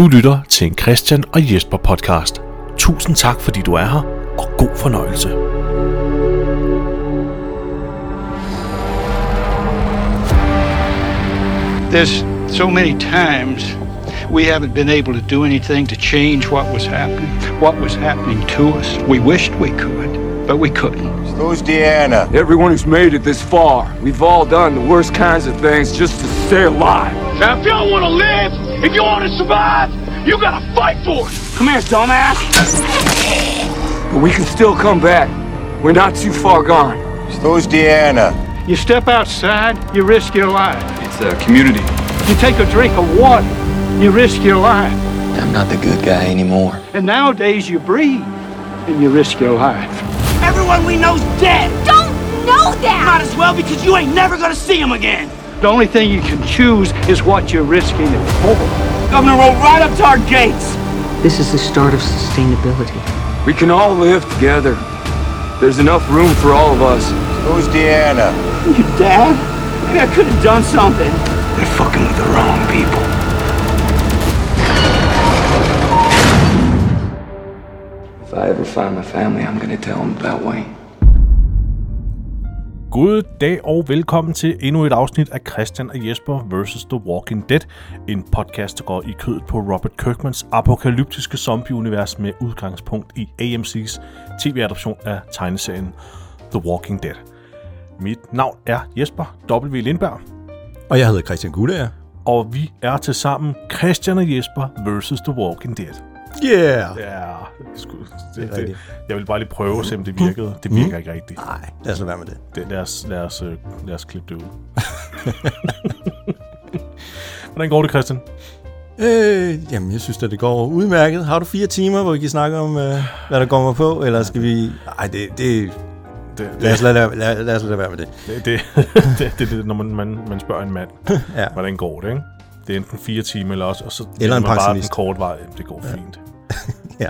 Du lytter til en Christian og Jesper podcast. Tusind tak, fordi du er her, og god fornøjelse. There's so many times we haven't been able to do anything to change what was happening, what was happening to us. We wished we could, but we couldn't. Who's Deanna? Everyone who's made it this far, we've all done the worst kinds of things just to stay alive. Now, if y'all want to live, if you want to survive, you gotta fight for it. Come here, dumbass. But we can still come back. We're not too far gone. Who's Deanna? You step outside, you risk your life. It's a community. You take a drink of water, you risk your life. I'm not the good guy anymore. And nowadays you breathe and you risk your life. Everyone we know's dead. don't know that! Might as well because you ain't never gonna see him again. The only thing you can choose is what you're risking it for. Governor rode right up to our gates. This is the start of sustainability. We can all live together. There's enough room for all of us. Who's Deanna? You dad? Maybe I could have done something. They're fucking with the wrong people. If I ever find my family, I'm gonna tell them about Wayne. God dag og velkommen til endnu et afsnit af Christian og Jesper vs. The Walking Dead. En podcast, der går i kødet på Robert Kirkmans apokalyptiske zombie-univers med udgangspunkt i AMC's tv-adoption af tegneserien The Walking Dead. Mit navn er Jesper W. Lindberg, Og jeg hedder Christian Guldager. og vi er til sammen Christian og Jesper vs. The Walking Dead. Yeah! Ja, sgu- det, det, rigtigt. jeg vil bare lige prøve at se, om det virkede. Det virker ikke rigtigt. Nej, lad os lade være med det. Det, lad, os, lad, os, øh, lad os klippe det ud. Hvordan går det, Christian? Øh, jamen, jeg synes at det går udmærket. Har du fire timer, hvor vi kan snakke om, øh, hvad der mig på? Eller skal vi... Nej, det, det, Det, lad, os lade, lad, lad os lade være med det. det, det, det, det, det når man, man, man spørger en mand, Ja. hvordan går det, ikke? Det er enten fire timer, eller også, og så Eller en man bare pensionist. en kort vej. Det går fint. Ja,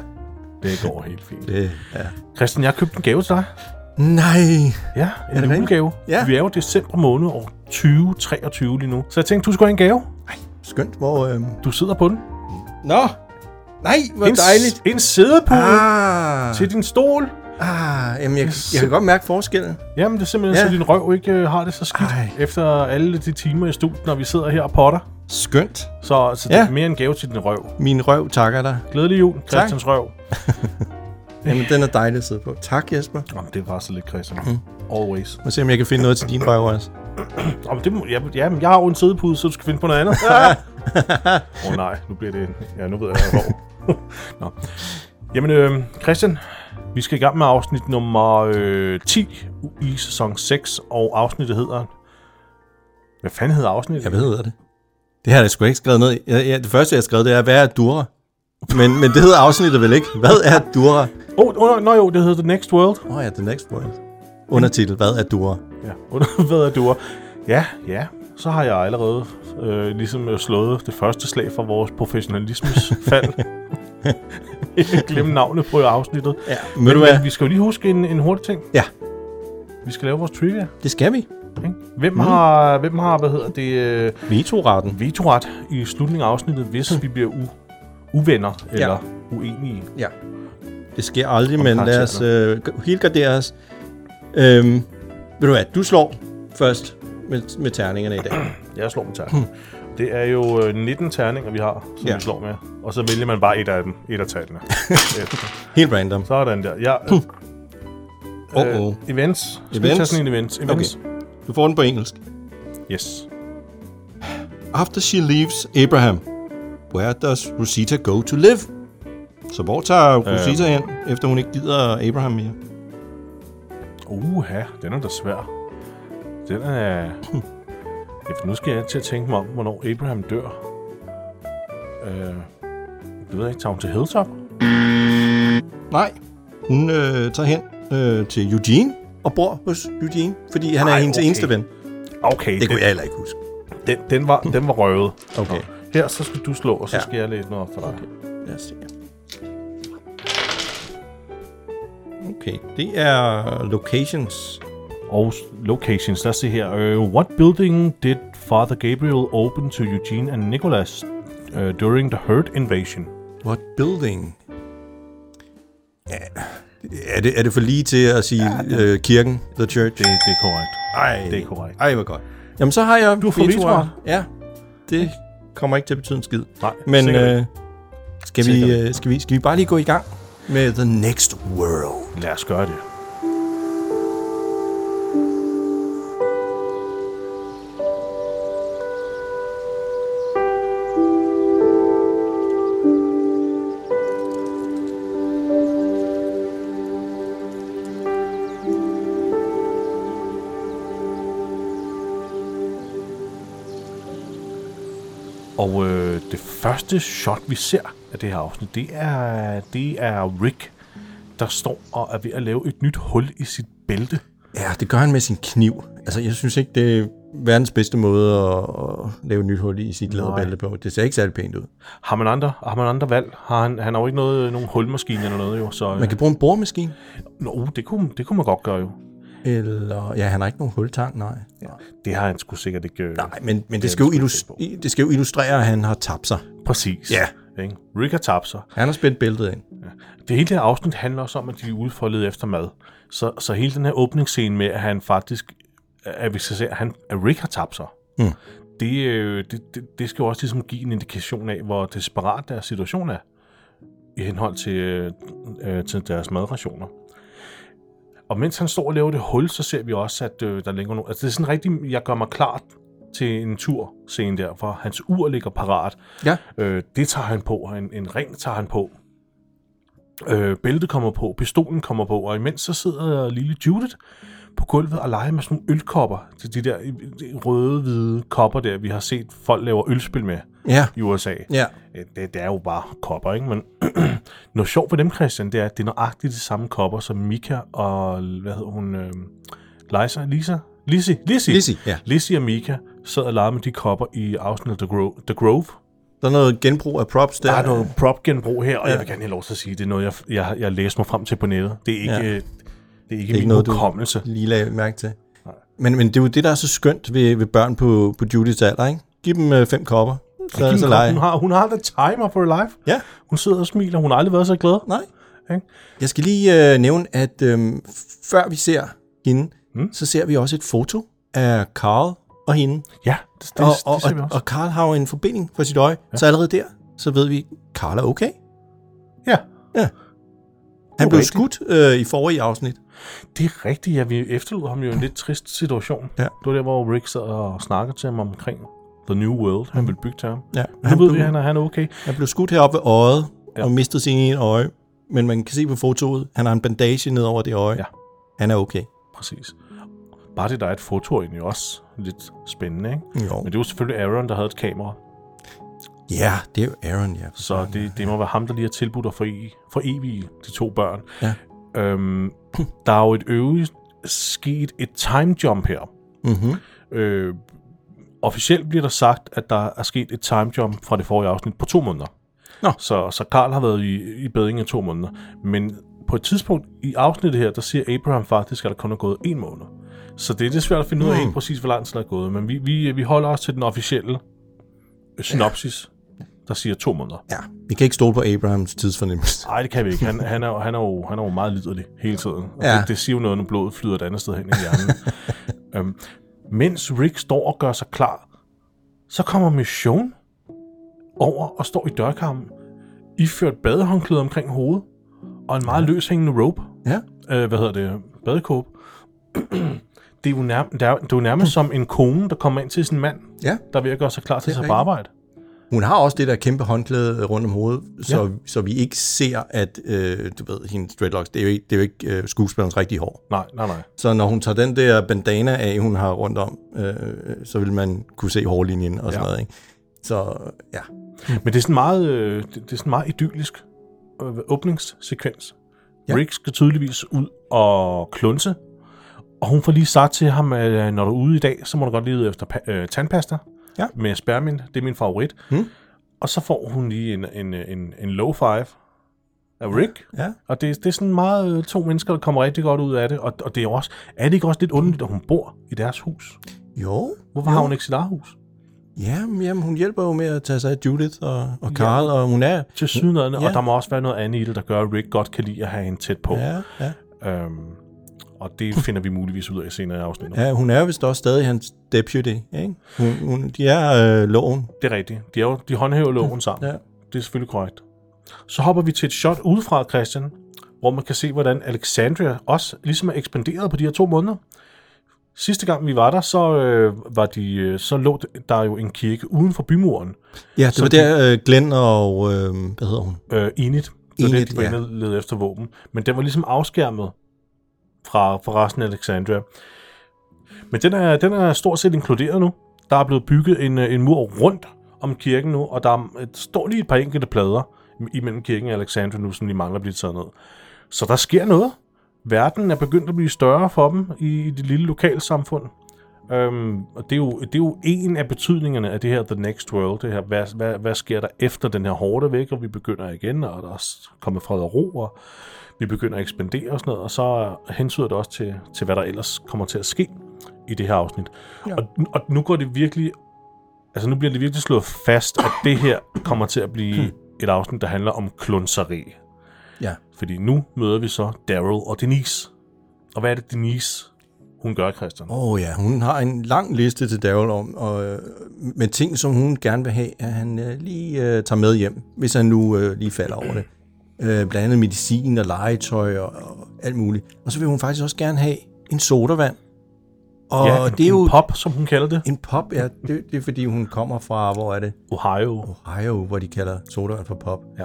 Det går helt fint. det, ja. Christian, jeg har købt en gave til dig. Nej! Ja, en det julegave. Ja. Vi er jo december måned år 2023 lige nu. Så jeg tænkte, du skulle have en gave. Skønt, hvor... Øh... Du sidder på den. Nå! Nej, hvor en, dejligt! En sædepude Ah, til din stol. ah, jamen, jeg, jeg kan godt mærke forskellen. Jamen, det er simpelthen Ja. ja. så din røv ikke øh, har det så skidt. Ej. efter alle de timer i studiet, når vi sidder her og potter. Skønt. Så, så det Ja. er mere en gave til din røv. Min røv takker dig. Glædelig jul, Christians røv. Jamen, den er dejlig at sidde på. Tak, Jesper. Jamen, det var så lidt, Christian. Mm. Always. Må se, om jeg kan finde noget til din røv også. Jamen, det må, ja, ja, men jeg har jo en sædepude, så du skal finde på noget andet. Åh oh, nej, nu bliver det. Ja, nu ved jeg, hvor. Nå. Jamen, øh, Christian, vi skal i gang med afsnit nummer øh, 10 i sæson 6, og afsnittet hedder... Hvad fanden hedder afsnittet? Jeg ved det. Det har jeg sgu ikke skrevet ned. Jeg, jeg, det første, jeg har skrevet, det er, hvad er Dura? Men, men det hedder afsnittet vel ikke? Hvad er Dura? Åh, oh, oh, nå jo, det hedder The Next World. Åh oh, ja, The Next Point. Undertitel, hvad er Dura? Ja, hvad er du? Ja, ja, så har jeg allerede øh, ligesom øh, slået det første slag for vores professionalismes fald. jeg glemte navnet på afsnittet. Ja, Men, hvad? men vi skal jo lige huske en, en hurtig ting. Ja, Vi skal lave vores trivia. det skal vi. Ikke? Hvem, mm. har, hvem har, hvad hedder det, øh, Vetoretten. vetoret i slutningen af afsnittet, hvis vi bliver u, uvenner eller uenige? Ja. Det sker aldrig, Om men lad os øh, helt gardere os. Øhm, ved du hvad, du slår først med, med terningerne i dag. Jeg slår med terning. Det er jo øh, 19 terninger, vi har, som Ja. ja. vi slår med. Og så vælger man bare et af dem, et af tallene. Helt random. Sådan der. Ja, Åh, øh, åh. events. Skal vi Events? tage sådan en event? Events. Okay. Du får den på engelsk. Yes. After she leaves Abraham, where does Rosita go to live? Så hvor tager Rosita hen, efter hun ikke gider Abraham mere? Uha, den er da svær. Den er... Ja, for nu skal jeg til at tænke mig om, hvornår Abraham dør. Øh, jeg ved ikke, tager hun til Hilltop? Nej, hun øh, tager hen øh, til Eugene og bor hos Eugene, fordi han er Ej, hendes okay. eneste ven. Okay, Det den, kunne jeg heller ikke huske. den, den, var, den var røvet. Okay. Nå, Her, så skal du slå, og så Ja. skal jeg læse noget op for dig. Lad os se. Okay, det er locations. Og locations, lad os se her. Uh, what building did Father Gabriel open to Eugene and Nicholas uh, during the Hurt Invasion. What building? Er det, er det for lige til at sige ja, øh, kirken, the church? Det, det er korrekt. Ej, Det er korrekt. Ej, hvor godt. Jamen, så har jeg Du fået vetoret. Ja, det kommer ikke til at betyde en skid. Nej, Men øh, skal, vi, øh, skal, vi, skal vi bare lige gå i gang med The Next World? Lad os gøre det. Første shot, vi ser af det her afsnit, det er, det er Rick, der står og er ved at lave et nyt hul i sit bælte. Ja, det gør han med sin kniv. Altså, jeg synes ikke, det er verdens bedste måde at, at lave et nyt hul i sit læderbælte på. Det ser ikke særlig pænt ud. Har man andre, har man andre valg? Har han, han har jo ikke noget, nogen hulmaskine eller noget, jo. Så, Man kan bruge en boremaskine. Nå, det kunne, det kunne man godt gøre jo. Eller, ja, han har ikke nogen hultang, nej. Ja. Det har han sgu sikkert ikke... øh, Nej, men, men det, skal jo illus- det skal jo illustrere, at han har tabt sig. Præcis. Ja. Ikke? Rick har tabt sig. Han har spændt bæltet ind. Det hele det her afsnit handler også om, at de er ude for at lede efter mad. Så, så hele den her åbningsscene med, at han faktisk, at vi skal se, at, han, at Rick har tabt sig, Mm. det, øh, det, det, det skal jo også ligesom give en indikation af, hvor desperat deres situation er, i henhold til, øh, øh, til deres madrationer. Og mens han står og laver det hul, så ser vi også, at øh, der ligger nogle... Altså det er sådan rigtig, jeg gør mig klar til en tur scene der, hvor hans ur ligger parat. Ja. Øh, det tager han på, og en, en ring tager han på. Øh, bæltet kommer på, pistolen kommer på, og imens så sidder lille Judith på gulvet og leger med sådan nogle ølkopper. De, de der røde, hvide kopper der, vi har set folk laver ølspil med Ja. i USA. Ja. Øh, Det, det er jo bare kopper, ikke? Men noget sjovt ved dem, Christian, det er, at det er nøjagtigt de samme kopper, som Mika og, hvad hedder hun, øh, Lisa, Lisa? Lizzie, Lizzie. Lizzie, ja. Lizzie og Mika sad og legede med de kopper i afsnittet The Grove. The Grove. Der er noget genbrug af props der. Der er noget prop-genbrug her, og ja. jeg vil gerne have lov til at sige, det er noget, jeg, jeg, jeg læste mig frem til på nettet. Det er ikke, Ja. Ja. det er ikke, det er ikke noget, du- hukommelse. lige lagde mærke til. Men, men det er jo det, der er så skønt ved, ved børn på, på Judiths alder, ikke? Giv dem øh, fem kopper, så, Kim så leger. hun, har, hun har the timer for life. Ja, Hun sidder og smiler, hun har aldrig været så glad. nej. Ikke? Jeg skal lige øh, nævne, at øh, før vi ser hende, Mm. så ser vi også et foto af Carl og hende. Ja, det, det, og, og, det ser vi og, også. og Carl har jo en forbinding for sit øje, ja. så allerede der, så ved vi, at Carl er okay. ja, Han blev skudt øh, i forrige afsnit. Det er rigtigt. Ja, vi efterlod ham jo en lidt trist situation. Ja. Det var der, hvor Rick sad og snakkede til ham omkring The New World, han ville bygge til ham. Ja, Nu han, ved vi, blev, at han er, han er okay. han blev skudt heroppe ved øjet Ja. og mistede sin ene øje. Men man kan se på fotoet, han har en bandage ned over det øje. Ja. Han er okay. Præcis. Bare det, der er et foto, egentlig også lidt spændende, ikke? Jo. Men det var selvfølgelig Aaron, der havde et kamera. Ja, det er jo Aaron, ja. Så det, det må være ham, der lige har tilbudt at for, for evige de to børn. Ja. Øhm, der er jo et øvrigt sket et time jump her. Mm-hmm. Øh, officielt bliver der sagt, at der er sket et time jump fra det forrige afsnit på to måneder. Nå. Så, så Karl har været i, i bedring i to måneder. Men på et tidspunkt i afsnittet her, der siger Abraham faktisk, at der kun er gået en måned. Så det er lidt svært at finde ud af Mm. helt præcis, hvor lang tid der er gået. Men vi, vi, vi holder os til den officielle synopsis, der siger to måneder. Ja, vi kan ikke stole på Abrahams tidsfornemmelse. Nej, det kan vi ikke. Han, han, er, jo- han, er, jo, han er jo meget liderlig hele tiden. Og Ja. det, det siger jo noget, når blodet flyder et andet sted hen i hjernen. øhm, mens Rick står og gør sig klar, så kommer Mission over og står i dørkammen, iført badehåndklæde omkring hovedet, og en meget løshængende rope. Ja. Øh, hvad hedder det? Badekåb. det er jo nærmest, det er, det er jo nærmest som en kone, der kommer ind til sin mand, Ja, der er ved at gøre sig klar til rigtigt. arbejde. Hun har også det der kæmpe håndklæde rundt om hovedet, så, Ja. så vi ikke ser, at øh, du ved, hendes dreadlocks, det er jo ikke, det er jo ikke øh, skuespillerens rigtige hår. Nej, nej, nej. Så når hun tager den der bandana af, hun har rundt om, øh, så vil man kunne se hårlinjen og sådan Ja. noget. Ikke? Så ja, Men det er sådan meget, øh, det, det er sådan meget idyllisk øh, åbningssekvens. Ja. Rick skal tydeligvis ud og klunse, og hun får lige sagt til ham, at øh, når du er ude i dag, så må du godt lide efter pa- øh, tandpasta Ja. med spermin. Det er min favorit. Hmm. Og så får hun lige en, en, en, en low five af Rick. ja. Og det, det er sådan meget øh, to mennesker, der kommer rigtig godt ud af det. Og, og det er også, er det ikke også lidt underligt, at hun bor i deres hus? Jo. Hvorfor jo. har hun ikke sit eget hus? Ja, men jamen, hun hjælper jo med at tage sig af Judith og, og Carl, ja. og hun er... Til sydnødende, ja. Ja. og der må også være noget andet i det, der gør, at Rick godt kan lide at have hende tæt på. Ja, ja. Øhm, og det finder vi muligvis ud af senere i afsnittet. ja, hun er vist også stadig hans deputy, ikke? Hun, hun, de er øh, loven. Det er rigtigt. De, er jo, de håndhæver loven sammen. Ja. Det er selvfølgelig korrekt. Så hopper vi til et shot udefra, Christian, hvor man kan se, hvordan Alexandria også ligesom er ekspanderet på de her to måneder. Sidste gang vi var der, så, øh, var de, øh, så lå der jo en kirke uden for bymuren. Ja, det Så var de- der øh, Glenn og... Øh, hvad hedder hun? Øh, Enid. Det var Enid, det, de var ja. inde efter våben. Men den var ligesom afskærmet fra, fra resten af Alexandria. Men den er, den er stort set inkluderet nu. Der er blevet bygget en, øh, en mur rundt om kirken nu, og der er, et- står lige et par enkelte plader imellem kirken og Alexandria nu, som de mangler at blive taget ned. Så der sker noget. Verden er begyndt at blive større for dem i, i det lille lokalsamfund. Øhm, og det er, jo, det er jo en af betydningerne af det her The Next World, det her, hvad, hvad, hvad sker der efter den her hårde væk, og vi begynder igen, og der er kommet fred og ro, og vi begynder at ekspandere og sådan noget, og så hensyder det også til, til, hvad der ellers kommer til at ske i det her afsnit. Ja. Og, og nu går det virkelig, altså nu bliver det virkelig slået fast, at det her kommer til at blive et afsnit, der handler om klunseri. Ja. Fordi nu møder vi så Daryl og Denise. Og hvad er det, Denise, hun gør, Christian? Åh oh, ja, hun har en lang liste til Daryl om, og, øh, med ting, som hun gerne vil have, at han øh, lige øh, tager med hjem, hvis han nu øh, lige falder over det. Øh, blandt andet medicin og legetøj og, og alt muligt. Og så vil hun faktisk også gerne have en sodavand. Og ja, det er jo en pop, som hun kalder det. en pop, ja. Det, det er fordi, hun kommer fra, hvor er det? Ohio. Ohio, hvor de kalder sodavand for pop. Ja.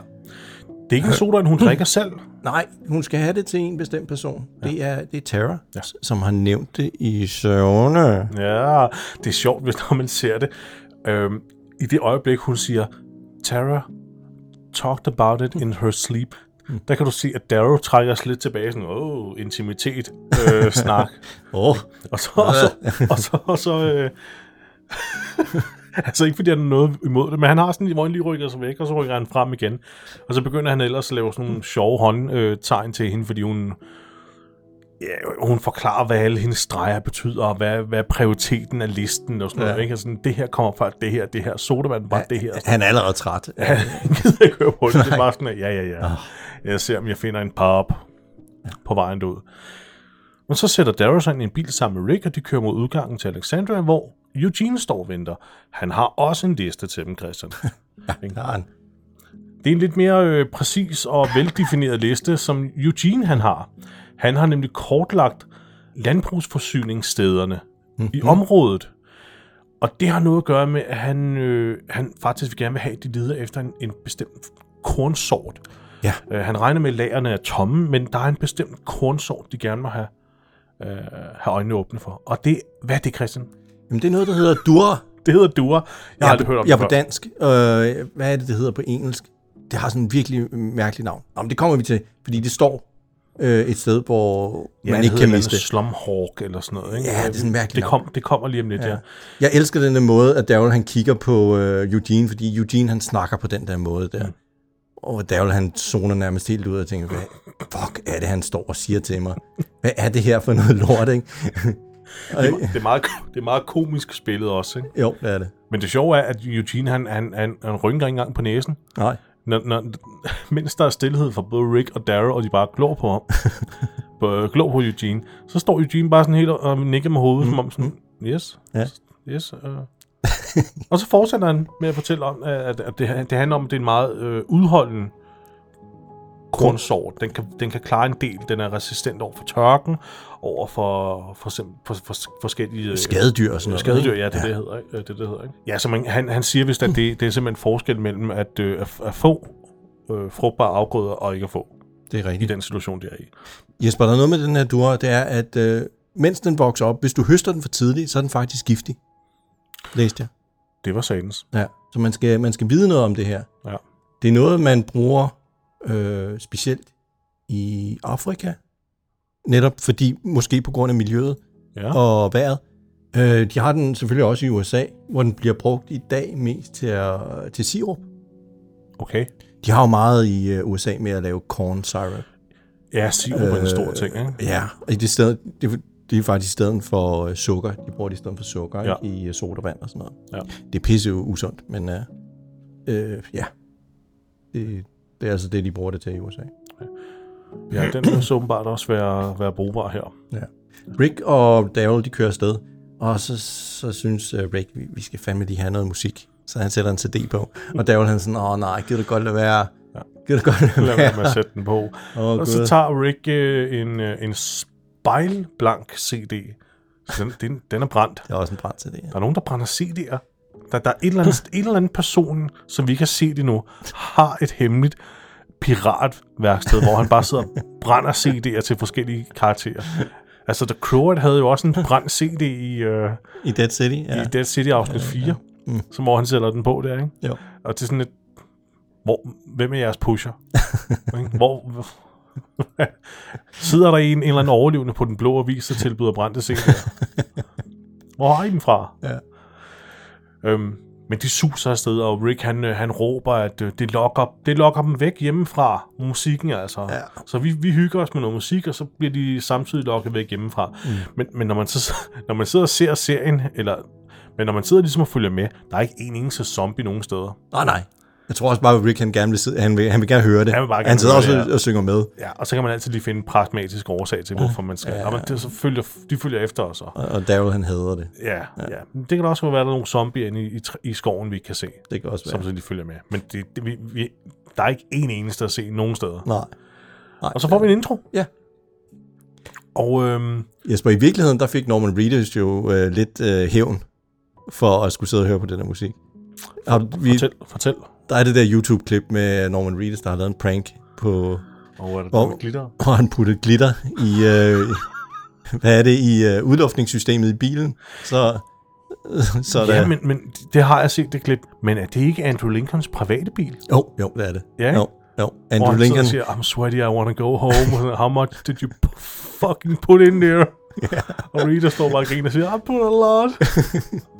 Det er ikke en sodavand, hun drikker selv. Nej, hun skal have det til en bestemt person. Ja. Det, er, det er Tara, Ja. ja. som har nævnt det i søvne. Ja, det er sjovt, hvis når man ser det. Øhm, I det øjeblik, hun siger, Tara talked about it in her sleep, der kan du se, at Darrow trækker sig lidt tilbage, sådan, åh, oh, intimitet, øh, snak. Åh, oh, Og så, og så, og så, og så øh, altså ikke fordi han har noget imod det, men han har sådan, hvor han lige rykker sig væk, og så rykker han frem igen. Og så begynder han ellers at lave sådan nogle sjove håndtegn til hende, fordi hun, ja, hun forklarer, hvad alle hendes streger betyder, og hvad, hvad prioriteten af listen og sådan ja. noget. Ja. Ikke? Og sådan, det her kommer fra det her, det her, sodavand var det her. han er allerede træt. Han gider ikke høre på det. Det er bare sådan, at, ja, ja, ja. Jeg ser, om jeg finder en pop på vejen derud. Men så sætter Darrow sig ind i en bil sammen med Rick, og de kører mod udgangen til Alexandria, hvor Eugene står og venter. Han har også en liste til dem, Christian. Er han. Det er en lidt mere øh, præcis og veldefineret liste, som Eugene han har. Han har nemlig kortlagt landbrugsforsyningsstederne mm-hmm. i området. Og det har noget at gøre med, at han, øh, han faktisk vil gerne vil have, at de leder efter en, en bestemt kornsort. Ja. Øh, han regner med, at lagerne er tomme, men der er en bestemt kornsort, de gerne må have, øh, have øjnene åbne for. Og det, hvad er det, Christian? Jamen, det er noget, der hedder Dura. Det hedder Dura. Jeg har aldrig hørt om jeg det på før. dansk. Øh, hvad er det, det hedder på engelsk? Det har sådan en virkelig mærkelig navn. Nå, men det kommer vi til, fordi det står øh, et sted, hvor Ja, man ikke kan miste det. Slumhawk eller sådan noget. Ikke? Ja, det er sådan en mærkelig det, kom, det kommer lige om lidt, ja. ja. Jeg elsker den der måde, at Daryl han kigger på øh, Eugene, fordi Eugene han snakker på den der måde der. Og Daryl han zoner nærmest helt ud og tænker, hvad fuck er det, han står og siger til mig? Hvad er det her for noget lort, ikke? Det er, meget, det er meget komisk spillet også, ikke? jo, det er det. Men det sjove er, at Eugene, han, han, han, han rynker ikke engang på næsen. Nej. Når, når, mens der er stillhed for både Rick og Daryl, og de bare glor på ham, på, glor på Eugene, så står Eugene bare sådan helt og, nikker med hovedet, mm. som om sådan, yes, Ja. yes. Uh. og så fortsætter han med at fortælle om, at, at det, det handler om, at det er en meget øh, udholden kornsort. Den kan, den kan klare en del. Den er resistent over for tørken, over for, for, for, for, for forskellige... øh, Skadedyr og sådan noget. Skadedyr, ja, det er det, det hedder. Ikke? Det, er det, det hedder ikke? Ja, så man, han, han siger vist, at det, det er simpelthen forskel mellem at, øh, at, at få øh, frugtbare afgrøder og ikke at få Det er i rigtigt. den situation, de er i. Jesper, der er noget med den her dura, det er, at øh, mens den vokser op, hvis du høster den for tidligt, så er den faktisk giftig. Læste jeg. Det var satans. Ja. Så man skal, man skal vide noget om det her. Ja. Det er noget, man bruger øh, specielt i Afrika. Netop fordi, måske på grund af miljøet Ja. og vejret. Øh, de har den selvfølgelig også i USA, hvor den bliver brugt i dag mest til, at, til sirup. Okay. De har jo meget i øh, USA med at lave corn syrup. Ja, sirup er en stor ting, ikke? Ja, og i det sted, det, Det er faktisk i stedet for øh, sukker. De bruger det i stedet for sukker Ja. i øh, sodavand og sådan noget. Ja. Det er pisse usundt, men øh, øh, ja. Det, det er altså det, de bruger det til i USA. Ja, den vil så åbenbart også være, være brugbar her. Rick og Daryl, de kører afsted, og så, så synes uh, Rick, vi, vi skal fandme lige have noget musik. Så han sætter en CD på, og Daryl han sådan, åh nej, gider du godt lade være? Ja. Gider du godt lade Lad være? med at sætte den på. Åh, og så Gud. tager Rick øh, en, øh, en spejlblank CD. Så den, den, den er brændt. Det er også en brand CD. Der er nogen, der brænder CD'er. Der, der er et eller, andet, en eller anden person, som vi ikke har set endnu, har et hemmeligt piratværksted, hvor han bare sidder og brænder CD'er til forskellige karakterer. Altså, The Crow havde jo også en brændt CD i, øh, I Dead City, ja. ja. i Dead City afsnit 4, mm. som hvor han sætter den på der, ikke? Jo. Og det er sådan et, hvor, hvem er jeres pusher? Hvor sidder der en, en eller anden overlevende på den blå avis, der tilbyder brændte CD'er? Hvor har I dem fra? Ja. Øhm, men de suser afsted, og Rick han, øh, han råber, at øh, det lokker, det lokker dem væk hjemmefra, musikken altså. Ja. Så vi, vi hygger os med noget musik, og så bliver de samtidig lokket væk hjemmefra. Mm. Men, men når, man så, når man sidder og ser serien, eller men når man sidder ligesom og følger med, der er ikke en eneste zombie nogen steder. Nej, nej. Jeg tror også bare, at Rick han gerne vil, sidde, han vil, han vil gerne høre det. Han vil bare gerne han sidder også det, og, ja. og synger med. Ja, og så kan man altid lige finde en pragmatisk årsag til, hvorfor man skal. Ja, ja. Men det, så følger, de følger efter os. Og, Og, og Daryl han hader det. ja, ja. ja. Men Det kan også være, at der er nogle zombier inde i, i, i skoven, vi kan se. Det kan også som være. så de følger med. Men det, det, vi, vi, der er ikke en eneste at se nogen steder. Nej. nej. Og så får vi en intro. Ja. Og øhm, Jesper, i virkeligheden, der fik Norman Reedus jo øh, lidt øh, hævn for at skulle sidde og høre på den her musik. Har, vi, fortæl, fortæl. Der er det der YouTube-klip med Norman Reedus, der har lavet en prank på, Og Hvor- hvor... glitter? hvor han puttede glitter i, øh, hvad er det, i øh, udluftningssystemet i bilen. Så, så er Ja, der, men, men det har jeg set det klip. Men er det ikke Andrew Lincolns private bil? Jo, jo, det er det. Ja, ikke? Jo, jo. Hvor Andrew sidder Lincoln, og siger, I'm sweaty, I want to go home. Og How much did you fucking put in there? og Rita står bare og griner og siger, I put a lot.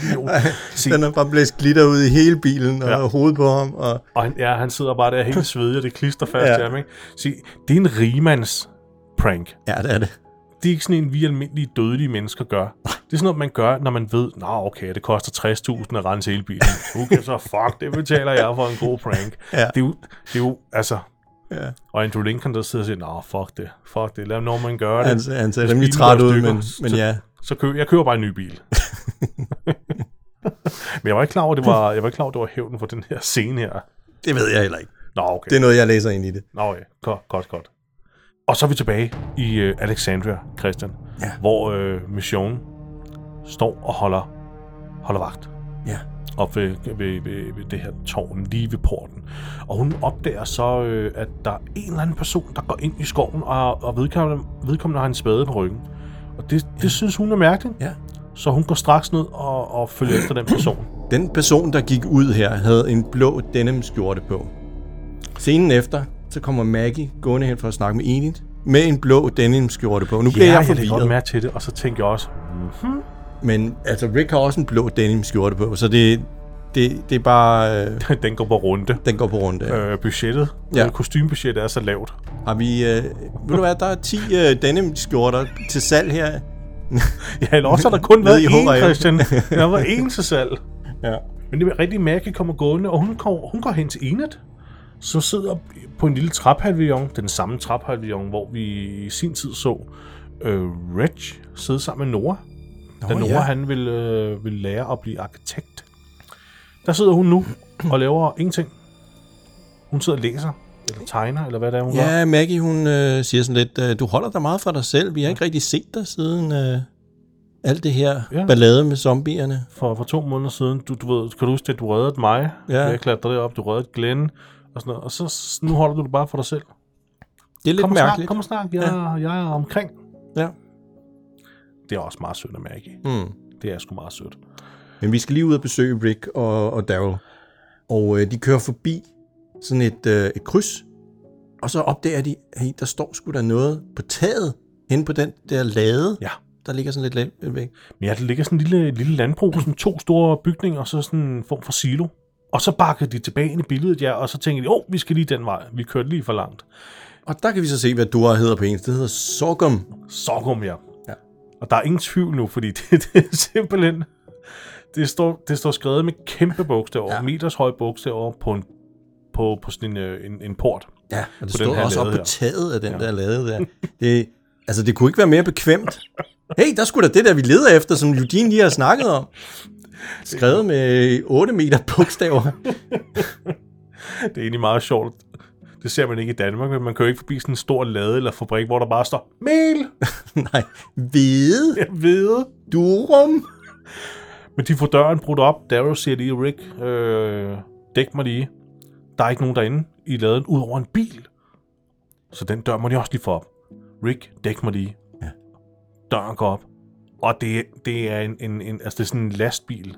Fuck, idiot. Se, den er bare blæst glitter ud i hele bilen og Ja. hovedet på ham. Og, Og han, ja, han sidder bare der helt svedig, og det klister fast Ja. til ham, ikke? Se, det er en rigmands prank. ja, det er det. Det er ikke sådan en, vi almindelige dødelige mennesker gør. Det er sådan noget, man gør, når man ved, nå okay, det koster 60.000 at rense hele bilen. Okay, så fuck, det betaler jeg for en god prank. Ja. Det, er jo, det er jo, altså... Ja. Og Andrew Lincoln, der sidder og siger, nå, fuck det, fuck det, lad Norman gøre det. Han, han ser rimelig træt ud, men, men ja. Så køber, jeg køber bare en ny bil. Men jeg var ikke klar over, det var, jeg var ikke klar over, det var hævden for den her scene her. Det ved jeg heller ikke. Nå, okay. Det er noget, jeg læser ind i det. Nå, okay. Godt, godt, godt. Og så er vi tilbage i uh, Alexandria, Christian, Ja. hvor uh, Mission står og holder, holder vagt Ja. op ved, ved, ved, ved det her tårn, lige ved porten. Og hun opdager så, øh, at der er en eller anden person, der går ind i skoven, og, og vedkommende, vedkommende har en spade på ryggen. Og det, det synes hun er mærkeligt, Ja. så hun går straks ned og, og følger efter den person. Den person, der gik ud her, havde en blå denim skjorte på. Scenen efter, så kommer Maggie gående hen for at snakke med Enid, med en blå denim skjorte på. Nu bliver Ja, jeg jeg lægger godt forvirret. mærke til det, og så tænker jeg også, Men altså, Rick har også en blå denim skjorte på, så det, det, det er bare... Øh, den går på runde. den går på runde. Øh. Øh, budgettet, Ja. ja. kostymebudgettet er så lavt. Har vi... Øh, ved du hvad, der er 10 øh, denim skjorter til salg her. Ja, eller også har der kun været i én. Christian. Der var én til salg. Ja. Men det er rigtig Maggie kommer gående, og hun går, hun går hen til Enid, som sidder på en lille trapphalvillon, den samme trapphalvillon, hvor vi i sin tid så øh, Reg sidde sammen med Nora. Da Nora ja. han vil, øh, vil lære at blive arkitekt. Der sidder hun nu og laver ingenting. Hun sidder og læser, eller tegner, eller hvad det er, hun gør. Ja, Maggie, hun øh, siger sådan lidt, øh, du holder dig meget for dig selv. Vi har ikke rigtig set dig siden øh, alt det her Ja. ballade med zombierne. for, for to måneder siden. Du, du ved, kan du huske, at du reddede mig? Ja. Jeg klatrede op, du reddede Glenn. Og, sådan noget. og så s- nu holder du det bare for dig selv. Det er lidt Kom og snak, mærkeligt. kom og snak. Jeg, ja. jeg er omkring. Ja. Det er også meget sødt af Maggie. Mm. Det er sgu meget sødt. Men vi skal lige ud og besøge Rick og, og Daryl. Og øh, de kører forbi sådan et, øh, et kryds. Og så opdager de, hey, der står sgu da noget på taget hen på den der lade. Ja. Der ligger sådan lidt lidt væk. Men ja, der ligger sådan en lille, lille landbrug, sådan to store bygninger, og så sådan en form for silo. Og så bakker de tilbage ind i billedet, ja, og så tænker de, åh, oh, vi skal lige den vej. Vi kørte lige for langt. Og der kan vi så se, hvad Dora hedder på engelsk. Det hedder Sorghum. Sorghum, ja. Ja. Og der er ingen tvivl nu, fordi det, det er simpelthen... Det står, det står skrevet med kæmpe bogstaver, ja. Ja. meters høje bogstaver på en, på, på sådan en, øh, en, en port. Ja, og det står her også op på taget af den ja. der lade der. Det, altså, det kunne ikke være mere bekvemt. Hey, der skulle da det der, vi leder efter, som Eugene lige har snakket om. Skrevet med 8 meter bogstaver. Det er egentlig meget sjovt. Det ser man ikke i Danmark, men man kører ikke forbi sådan en stor lade eller fabrik, hvor der bare står mel, Nej, hvide, jeg ved. durum. Men de får døren brudt op. Darrow siger lige, Rick, øh, dæk mig lige. Der er ikke nogen derinde i laden, ud over en bil. Så den dør må de også lige få op. Rick, dæk mig lige. Ja. Døren går op. Og det, det er en, en, en, altså det er sådan en lastbil.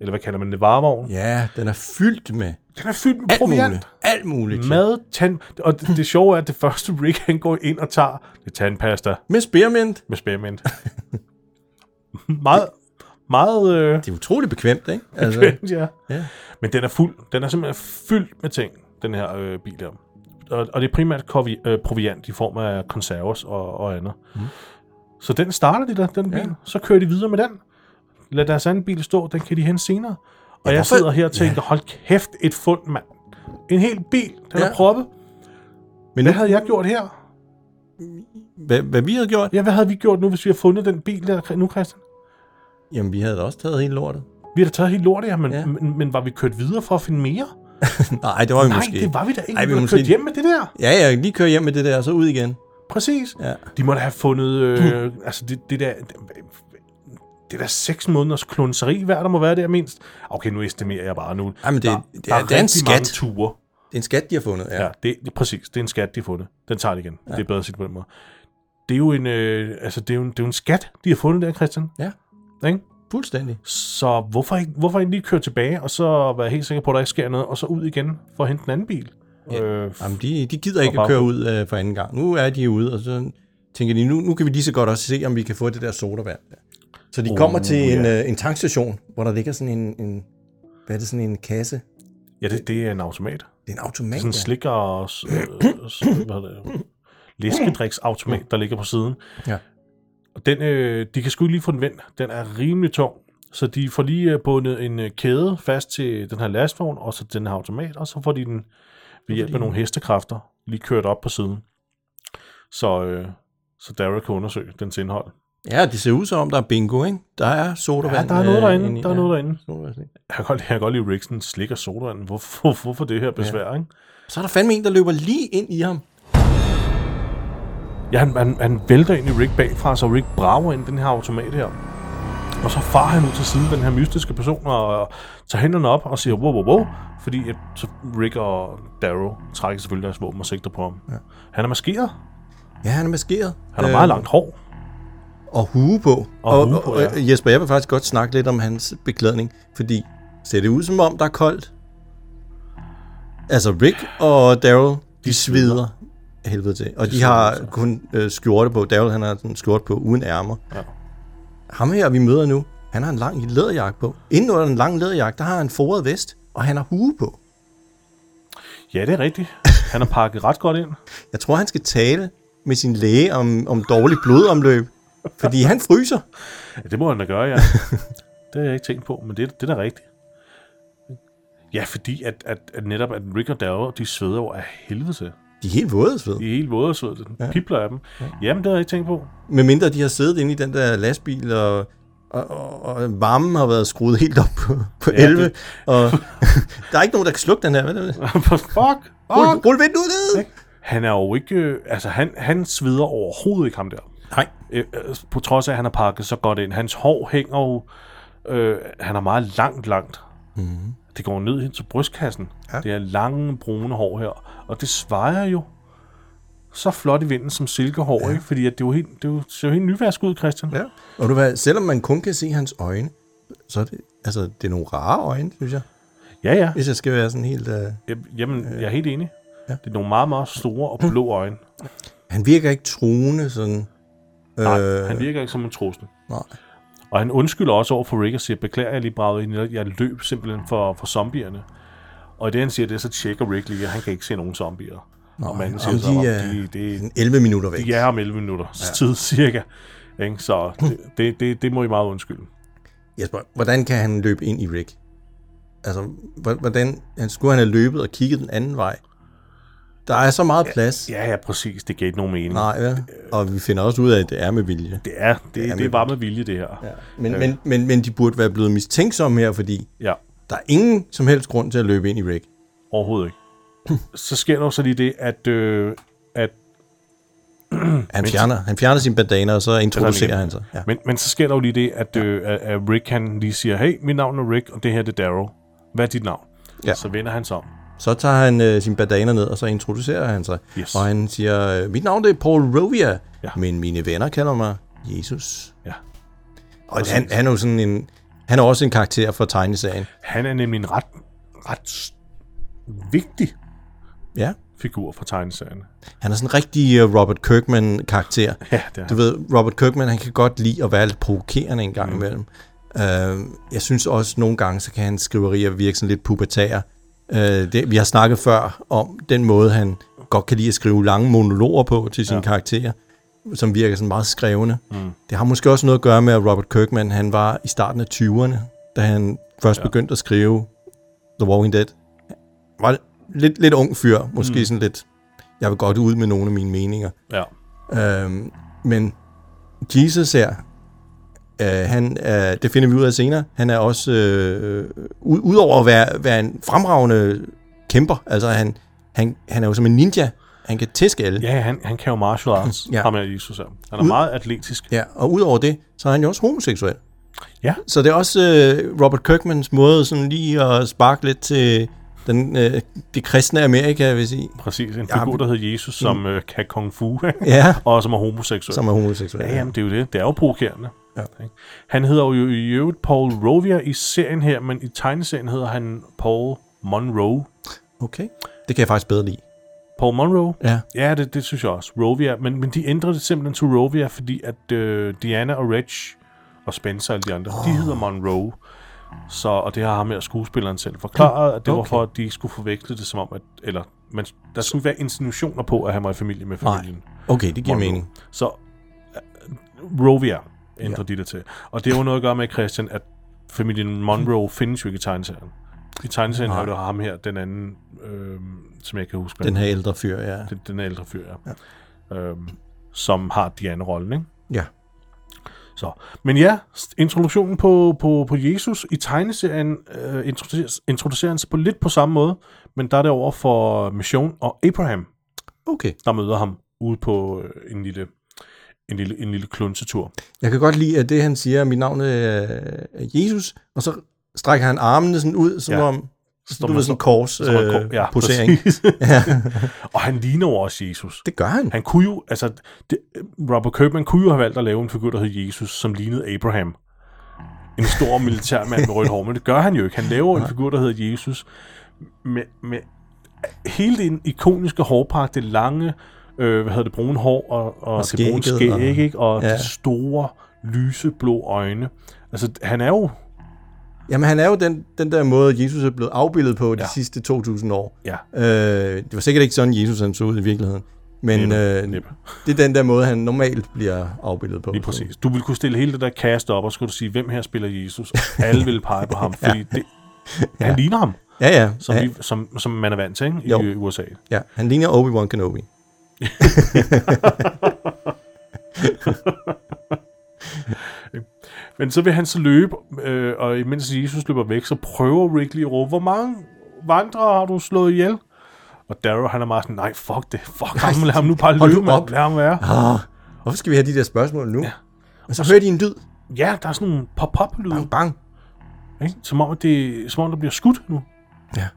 Eller hvad kalder man det? Varevogn? Ja, den er fyldt med Den er fyldt med alt proviant. muligt. Alt muligt. Mad, tand... Og det, det sjove er, at det første Rick han går ind og tager, det er tandpasta Med spearmint. med spærmint. meget, meget... Øh, Det er utroligt bekvemt, ikke? Altså, Bekvemt, ja. ja. Men den er fuld. Den er simpelthen fyldt med ting, den her øh, bil her. Og, og det er primært kovi, øh, proviant i form af konserves og, og andet. Mm. Så den starter de der, den bil. Ja. Så kører de videre med den. Lad deres anden bil stå, den kan de hente senere. Og Ja, jeg sidder her og tænker, ja. hold kæft, et fund, mand. En hel bil, den Ja. er proppet. Men Hvad havde jeg gjort her? hvad, hvad vi havde gjort? Ja, hvad havde vi gjort nu, hvis vi havde fundet den bil der nu, Christian? Jamen, vi havde da også taget hele lortet. Vi har da taget helt lortet her, men, Ja. ja. men, men var vi kørt videre for at finde mere? Nej, det var vi Nej, måske. det var vi da ikke. Ej, vi måske- kørt hjem med det der. Ja, ja, lige køre hjem med det der, og så ud igen. Præcis. Ja. De må da have fundet, øh, altså det, det der, det, det der seks måneders klunseri, hvad der må være der mindst. Okay, nu estimerer jeg bare nu. Ej, men det- der, det der er- det er en mange skat. ture. Det er en skat, de har fundet. Ja. Ja, det, det, præcis. Det er en skat, de har fundet. Den tager det igen. Ja. Det er bedre at sige det på den måde. Det er jo en, øh, altså det er jo en, det er jo en skat, de har fundet der, Christian. ja. Ikke? Fuldstændig. Så hvorfor ikke, hvorfor ikke lige køre tilbage, og så være helt sikker på, at der ikke sker noget, og så ud igen for at hente en anden bil? Ja. Øh, Jamen, de, de gider ikke at køre ud øh, for anden gang. Nu er de ude, og så tænker de, nu, nu kan vi lige så godt også se, om vi kan få det der sodavand. Der. Så de Oh, kommer til en, ja. øh, en tankstation, hvor der ligger sådan en, en hvad er det, sådan en kasse? ja, det, det er en automat. Det er en automat. Sådan en slikker og øh, hvad hedder det, læskedriksautomat, der ligger på siden. Ja. Og den, øh, de kan sgu ikke lige få den vendt. Den er rimelig tung. Så de får lige øh, bundet en øh, kæde fast til den her lastvogn, og så den her automat, og så får de den ved hjælp af nogle hestekræfter lige kørt op på siden. Så, øh, så Daryl kan undersøge dens indhold. Ja, det ser ud som om, der er bingo, ikke? Der er sodavand. Ja, der er noget øh, derinde. inde i- Der er ja, noget derinde. sodavand. Jeg kan godt, jeg kan godt lide Rixen slikker sodavand. Hvorfor, hvorfor det her besvær, ikke? Så er der fandme en, der løber lige ind i ham. Ja, han, han, han vælter ind i Rick bagfra, så Rick brager ind i den her automat her. Og så far han ud til siden, den her mystiske person, og, og tager hænderne op og siger, wow, wow, wow. Fordi at, så Rick og Darrow trækker selvfølgelig deres våben og sigter på ham. Ja. Han er maskeret. Ja, han er maskeret. Han har meget langt hår. Og hue på. Og og, hue på, og, ja. og Jesper, jeg vil faktisk godt snakke lidt om hans beklædning, fordi ser det ud som om, der er koldt? Altså, Rick og Daryl, de sveder af helvede til. Og de, har kun øh, skjorte på. Daryl, han har sådan en skjorte på uden ærmer. Ja. Ham her, vi møder nu, han har en lang læderjakke på. Inden under den lange læderjakke, der har han en foret vest, og han har hue på. Ja, det er rigtigt. Han er pakket ret godt ind. Jeg tror, han skal tale med sin læge om, om dårlig blodomløb, fordi han fryser. Ja, det må han da gøre, ja. det har jeg ikke tænkt på, men det, det er da rigtigt. Ja, fordi at, at, at netop at Rick og Darrow, de sveder jo af helvede til. De er helt våde sved. De er helt våde og svede. Den ja. pipler af dem. Jamen, det har jeg ikke tænkt på. Med mindre de har siddet inde i den der lastbil, og, og, og, og varmen har været skruet helt op på, på Ja, 11. det- Og der er ikke nogen, der kan slukke den her. Hvad er det? Fuck! Rul, Fuck! rul vinduet ned! Han er jo ikke... øh, Altså, han, han sveder overhovedet ikke ham der. Nej. Øh, øh, på trods af, at han har pakket så godt ind. Hans hår hænger jo... Øh, han er meget langt, langt. Mm. Det går ned hen til brystkassen. Ja. Det er lange, brune hår her. Og det svejer jo så flot i vinden som silkehår, ja. ikke? Fordi at det, er jo helt, det jo, ser jo helt nyværsk ud, Christian. Ja. Og du hvad, selvom man kun kan se hans øjne, så er det, altså, det er nogle rare øjne, synes jeg. Ja, ja. Hvis jeg skal være sådan helt... Uh... Jamen, Jamen, jeg er helt enig. Ja. Det er nogle meget, meget store og blå øjne. Han virker ikke truende, sådan... Nej, Øh, han virker ikke som en trussel. Nej. Og han undskylder også over for Rick og siger, beklager, jeg lige bragede ind. Jeg løb simpelthen for, for zombierne. Og i det, han siger det, så tjekker Rick lige, at han kan ikke se nogen zombier. og manden siger så, de er de, det, 11 minutter væk. de er om 11 minutter ja. tid cirka. Ikke? Så det, det, det, det må I meget undskylde. Jesper, hvordan kan han løbe ind i Rick? Altså, hvor- hvordan han skulle han have løbet og kigget den anden vej? Der er så meget plads. Ja, ja, præcis. Det giver ikke nogen mening. Nej, vel? Og vi finder også ud af, at det er med vilje. Det er, det, det, er det er bare med vilje, det her. Ja. Men, men, men, men de burde være blevet mistænksomme her, fordi ja. der er ingen som helst grund til at løbe ind i Rick. Overhovedet ikke. så sker der så lige det, at, øh, at Han fjerner, han fjerner sin bandana, og så introducerer han sig. Ja. Men, men så sker der jo lige det, at, øh, at, at Rick han lige siger, hey, mit navn er Rick, og det her det er Darrow. Hvad er dit navn? Ja. Så vender han sig om. Så tager han øh, sin bandana ned, og så introducerer han sig. Yes. Og han siger, øh, mit navn det er Paul Rovia, Ja. men mine venner kalder mig Jesus. Ja. Og han, han er jo sådan en... Han er også en karakter for tegneserien. Han er nemlig en ret, ret vigtig Ja. figur for tegneserien. Han er sådan en rigtig øh, Robert Kirkman-karakter. Ja, det er Du ved, Robert Kirkman, han kan godt lide at være lidt provokerende en gang mm. imellem. Uh, jeg synes også, nogle gange, så kan hans skriverier virke sådan lidt pubertære. Uh, det, vi har snakket før om den måde, han godt kan lide at skrive lange monologer på til sine ja. karakterer, som virker sådan meget skrevne. Mm. Det har måske også noget at gøre med, at Robert Kirkman, han var i starten af 20'erne, da han først ja. begyndte at skrive The Walking Dead. Var lidt, lidt ung fyr, måske mm. sådan lidt, jeg vil godt ud med nogle af mine meninger. Ja. Øhm, men Jesus her, øh, han er, det finder vi ud af senere, han er også, øh, ud, udover at være, være en fremragende kæmper, altså han, han, han er jo som en ninja, han kan tæske alle. Ja, han, han kan jo martial arts, Ja. ja. ham er Jesus her. Han er Ud- meget atletisk. Ja, og udover det, så er han jo også homoseksuel. Ja. Så det er også øh, Robert Kirkmans måde sådan lige at sparke lidt til den, øh, det kristne Amerika, vil sige, Præcis, en Ja, figur, der hedder Jesus, som øh, kan kung fu? Ja. og som er homoseksuel. som er homoseksuel. Ja, jamen, det er jo det. Det er jo provokerende. Ja. Ikke? Han hedder jo i øvrigt Paul Rovia i serien her, men i tegneserien hedder han Paul Monroe. Okay, det kan jeg faktisk bedre lide. Paul Monroe? Ja. Ja, det, det synes jeg også. Rovia. Men, men de ændrede det simpelthen til Rovia, fordi at øh, Diana og Reg og Spencer og de andre, oh. de hedder Monroe. Så, og det har ham her skuespilleren selv forklaret, at det okay. var for, at de ikke skulle forveksle det som om, at, eller man, der skulle være insinuationer på, at han var i familie med Nej. familien. Okay, det giver Monroe. mening. Så uh, Rovia ændrer ja. de det til. Og det er jo noget at gøre med, Christian, at familien Monroe findes jo ikke i tegneserien. I tegneserien har du ham her, den anden, øh, som jeg kan huske. Den her ældre fyr, ja. Den, den ældre fyr, ja. ja. Øhm, som har Diana-rollen, ikke? Ja. Så. Men ja, introduktionen på, på, på Jesus i tegneserien øh, introduceres, sig på lidt på samme måde, men der er det over for Mission og Abraham, Okay. der møder ham ude på øh, en lille en lille, en lille klunsetur. Jeg kan godt lide, at det han siger, mit navn er er Jesus, og så strækker han armene sådan ud, som Ja. om, Står du ved, så- sådan en kors øh, går- ja, posering. Ja. og han ligner jo også Jesus. Det gør han. Han kunne jo, altså, det, Robert Kirkman kunne jo have valgt at lave en figur, der hed Jesus, som lignede Abraham. En stor militærmand med rødt hår, men det gør han jo ikke. Han laver en figur, der hedder Jesus, med, med hele det ikoniske hårpragt, det lange, øh, hvad hedder det, brune hår, og, og, Og det brune skæg, og- ikke? og ja. de store, lyse, blå øjne. Altså, han er jo, Jamen, han er jo den, den der måde, Jesus er blevet afbildet på de Ja. sidste 2000 år. ja, Øh, det var sikkert ikke sådan, Jesus han så ud i virkeligheden. Men Næppe, øh, næppe. det er den der måde, han normalt bliver afbildet på. lige præcis. Du ville kunne stille hele det der cast op, og skulle du sige, hvem her spiller Jesus? Og alle ville pege på ham, fordi det, han ligner ham. Ja, ja. som, ja, vi, som, som man er vant til ikke? I Jo. USA. ja. Han ligner Obi-Wan Kenobi. Men så vil han så løbe, øh, og imens Jesus løber væk, så prøver lige at råbe, hvor mange vandre har du slået ihjel? Og Darrow, han er meget sådan, nej, fuck det, fuck ham, lad ham nu bare løbe, mand, op. lad ham være. Ah, hvorfor skal vi have de der spørgsmål nu? Ja. Og så hører de en lyd. Ja, der er sådan nogle pop-up-lyde, Bang, bang. ikke? Som, om, det, som om, der bliver skudt nu. Ja.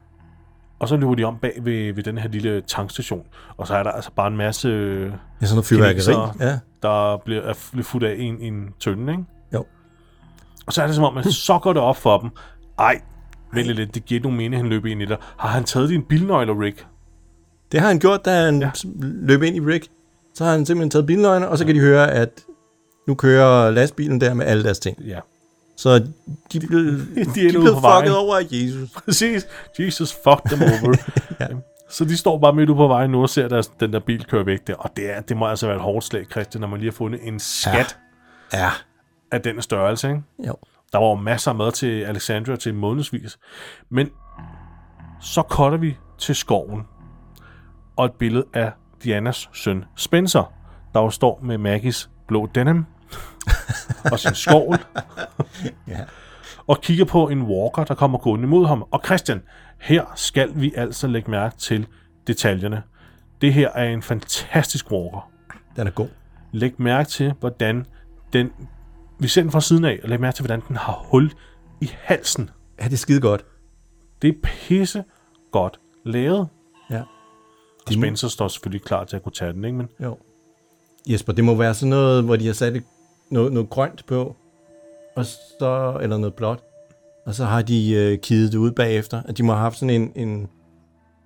Og så løber de om bag ved, ved den her lille tankstation, og så er der altså bare en masse, øh, Ja, sådan noget fyrværkeri. Ja. der bliver er fuldt af en, en tønde, ikke? Jo. Og så er det som om, at så går det op for dem. Ej, vent lidt, det giver ikke nogen mening, at han løber ind i der. Har han taget dine bilnøgler, Rick? Det har han gjort, da han Ja. ja. løb ind i Rick. Så har han simpelthen taget bilnøgene, og så kan de høre, at nu kører lastbilen der med alle deres ting. Ja. Så de blev, de de på blev vejen. fucket over af Jesus. Præcis. Jesus fucked them over. Ja. Så de står bare midt ude på vejen nu og ser deres, den der bil køre væk der. Og det, er, det må altså være et hårdt slag, Christian, når man lige har fundet en skat ja. Ja. af den størrelse. Ikke? Jo. Der var jo masser af mad til Alexandria til månedsvis. Men så cutter vi til skoven. Og et billede af Dianas søn Spencer, der jo står med Maggies blå denim og sin skovl. Ja. Og kigger på en walker, der kommer gående imod ham. Og Christian, her skal vi altså lægge mærke til detaljerne. Det her er en fantastisk walker. Den er god. Læg mærke til, hvordan den... Vi ser den fra siden af, og læg mærke til, hvordan den har hul i halsen. Ja, det er skide godt. Det er pisse godt lavet. Ja. Og Spencer står selvfølgelig klar til at kunne tage den, ikke? Men Jo. Jesper, det må være sådan noget, hvor de har sat et, noget, noget grønt på, og så, eller noget blåt, og så har de øh, kidet det ud bagefter. At de må have haft sådan en, en,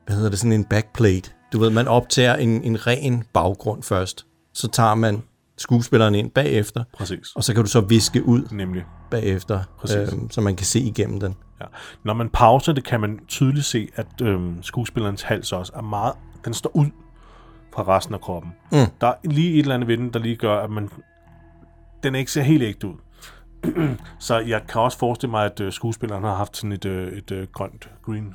hvad hedder det, sådan en backplate. Du ved, man optager en, en ren baggrund først. Så tager man skuespilleren ind bagefter, præcis. og så kan du så viske ud Nemlig. bagefter, Præcis. øhm, så man kan se igennem den. Ja. Når man pauser det, kan man tydeligt se, at øhm, skuespillerens hals også er meget... Den står ud fra resten af kroppen. Mm. Der er lige et eller andet ved den, der lige gør, at man... Den ikke ser helt ægte ud. Så jeg kan også forestille mig, at øh, skuespilleren har haft sådan et, øh, et øh, grønt green...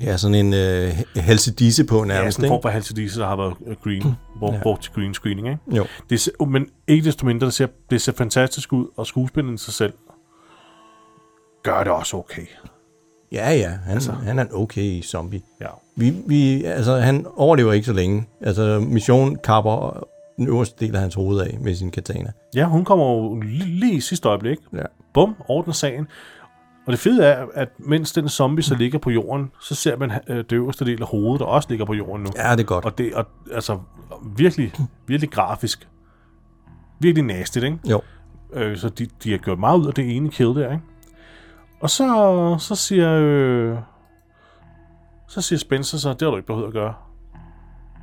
Ja, sådan en øh, halsedisse på Ja, nærmest, sådan en form for halsedisse, der har været øh, green, brugt, Ja. brugt til green screening, ikke? Jo. Det ser, men ikke desto mindre, det ser, det ser fantastisk ud, og skuespilleren sig selv gør det også okay. Ja, ja, han, altså. han er en okay zombie. Ja. Vi, vi, altså, han overlever ikke så længe. Altså, mission kapper den øverste del af hans hoved af med sin katana. Ja, hun kommer jo lige, i sidste øjeblik. Ja. Bum, ordner sagen. Og det fede er, at mens den zombie så ligger på jorden, så ser man øh, det øverste del af hovedet, der også ligger på jorden nu. Ja, det er godt. Og det er altså virkelig, virkelig grafisk. Virkelig nastigt, ikke? Jo. Øh, så de, de har gjort meget ud af det ene kill der, ikke? Og så, så siger... Øh, så siger Spencer så, det har du ikke behøvet at gøre.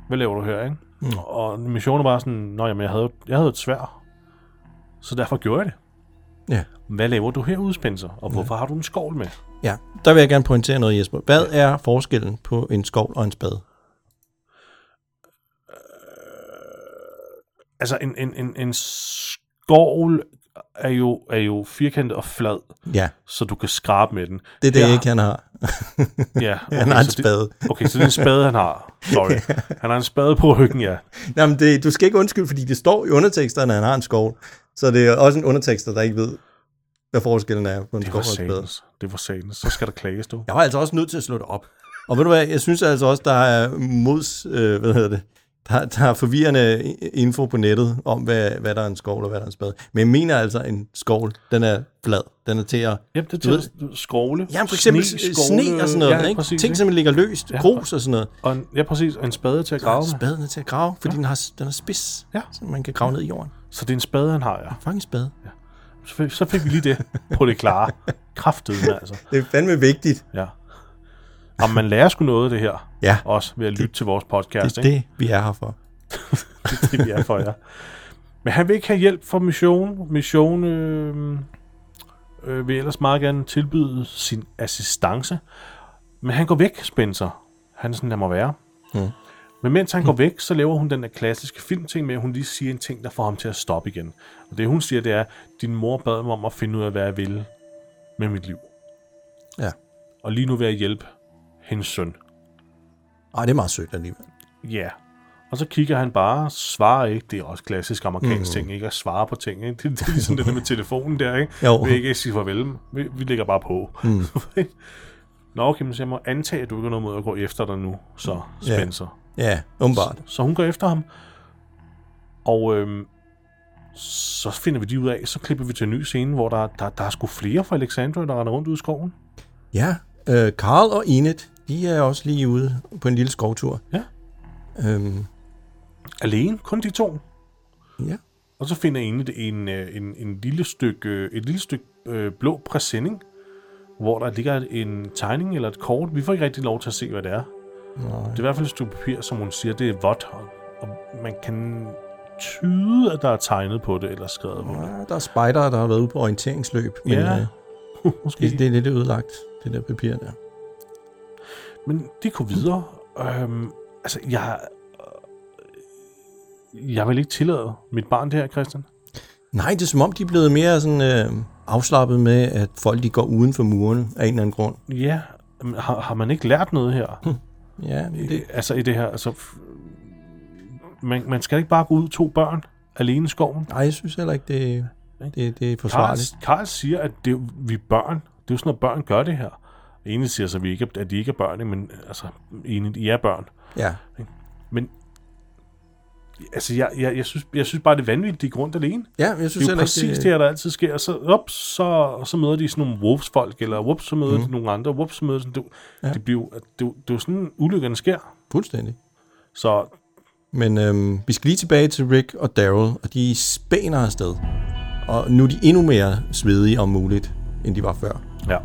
Hvad laver du her, ikke? Mm. Og missionen bare sådan, Nå, jamen, jeg havde, jeg havde et svær. Så derfor gjorde jeg det. Ja. Hvad laver du herude, Spencer? Og hvorfor har du en skovl med? ja. Der vil jeg gerne pointere noget, Jesper. Hvad er forskellen på en skovl og en spade? Altså, en, en, en, en skovl er jo, er jo firkantet og flad, Ja, så du kan skrabe med den. det er det Her- ikke, han har. Ja, okay, Han har en det- spade. Okay, så det er en spade, han har. Sorry. Han har en spade på ryggen, ja. Jamen, det, du skal ikke undskylde, fordi det står i underteksterne, at han har en skovl. Så det er også en undertekster, der ikke ved, hvad forskellen er på en var og en spade. Det var satans. Så skal der klages, du. Jeg var altså også nødt til at slå det op. Og ved du hvad, jeg synes altså også, der er mods, øh, hvad hedder det, der, der er forvirrende info på nettet om, hvad, hvad der er en skovl og hvad der er en spade. Men jeg mener altså, en skovl, den er flad. Den er til at... Jamen, det er ved- til at skrovle. Ja, for eksempel sne, skovle- sne og sådan noget, ja, ikke? Præcis, Ting, som ligger løst, Ja. grus og sådan noget. Og en, ja, præcis. Og en spade til at grave med. Spaden er til at grave, fordi den, har, den er spids, Ja. så man kan grave ned i jorden. Så det er en spade, han har, ja. En spade. Så fik, så fik vi lige det på det klare. Kraftedeme, altså. Det er fandme vigtigt. Ja. Og man lærer sgu noget af det her. Ja. Også ved at lytte til vores podcast, Det er ikke? det, vi er her for. Det er det, vi er for jer. Men han vil ikke have hjælp fra Mission. Mission øh, øh, vil ellers meget gerne tilbyde sin assistance. Men han går væk, Spencer. Han er sådan, der må være. Mm. Men mens han går væk, så laver hun den der klassiske filmting med, at hun lige siger en ting, der får ham til at stoppe igen. Og det hun siger, det er, din mor bad mig om at finde ud af, hvad jeg vil med mit liv. Ja. Og lige nu vil jeg hjælpe hendes søn. Ej, det er meget sødt alligevel. Ja. Og så kigger han bare, svarer ikke. Det er også klassisk amerikansk mm. ting, ikke at svare på ting. Ikke? Det, det er ligesom det der med telefonen der, ikke? Jo. Vi ikke sige farvel. Vi, vi lægger bare på. Mm. Nå, okay, men så jeg må antage, at du ikke har noget mod at gå efter dig nu, så Ja. Spencer. Ja, umiddelbart. Så hun går efter ham. Og øhm, så finder vi de ud af, så klipper vi til en ny scene, hvor der, der, der er sgu flere fra Alexandria, der render rundt ude i skoven. Ja, øh, og Enid, de er også lige ude på en lille skovtur. Ja. Øhm, Alene, kun de to. ja. Og så finder en en, øh, en, en lille stykke, øh, et lille stykke øh, blå præsending, hvor der ligger en tegning eller et kort. Vi får ikke rigtig lov til at se, hvad det er. Nej. Det er i hvert fald et stykke papir, som hun siger, det er vådt, og, og man kan tyde, at der er tegnet på det, eller skrevet på det. Ja, der er spejdere, der har været ude på orienteringsløb. Men Ja, øh, Måske. det, det er lidt ødelagt, det der papir der. Men de går videre. Øhm, altså, jeg... Jeg vil ikke tillade mit barn det her, Christian. Nej, det er som om, de er blevet mere sådan, øh, afslappet med, at folk de går uden for murene af en eller anden grund. Ja, har, har man ikke lært noget her? Ja, men det, Det, altså i det her, altså... Man, man skal ikke bare gå ud to børn alene i skoven. nej, jeg synes heller ikke, det, det, det er Karl, forsvarligt. Karl siger, at det, vi børn. Det er jo sådan, at børn gør det her. Ene siger så, at, vi ikke, at de ikke er børn, ikke? men altså, enigt, I er børn. Ja, Men altså, jeg, jeg, jeg, synes, jeg synes bare, det er vanvittigt, de går rundt alene. ja jeg synes Det er jo præcis ikke, det her, der altid sker. Og så, op, så, så møder de sådan nogle wolves-folk, eller whoops, så møder mm. de nogle andre, whoops, så møder de sådan, det, ja. det, bliver, det, det, det er jo sådan, ulykkerne sker. Fuldstændig. Så Men øhm, vi skal lige tilbage til Rick og Daryl, og de spæner afsted. Og nu er de endnu mere svedige om muligt, end de var før. ja.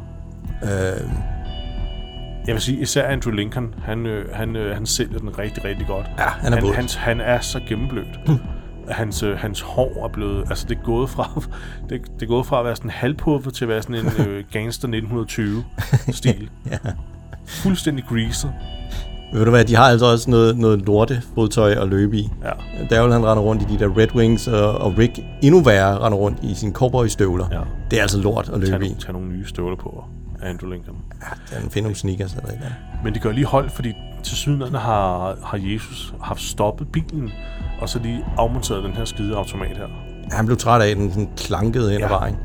Øh, Jeg vil sige, især Andrew Lincoln, han, øh, han, øh, han sælger den rigtig, rigtig godt. ja, han er han, hans, han er så gennemblødt. hans, øh, hans hår er blevet... Altså, det er gået fra, det, det er gået fra at være sådan halvpuffet til at være sådan en øh, gangster 1920-stil. Ja. Fuldstændig greaset. Ved du hvad, de har altså også noget, noget lorte fodtøj at løbe i. Ja. Daryl han render rundt i de der Red Wings, og, og Rick endnu værre render rundt i sine cowboystøvler. Ja. Det er altså lort at Tag, løbe i. nogle, tag nogle nye støvler på Andrew Lincoln. Ja, han finder nogle sneakers eller andet. Men det gør lige hold, fordi til sydenlandet har, har Jesus haft stoppet bilen, og så lige afmonteret den her skide automat her. Ja, han blev træt af, at den sådan klankede hen Ja. ad vejen.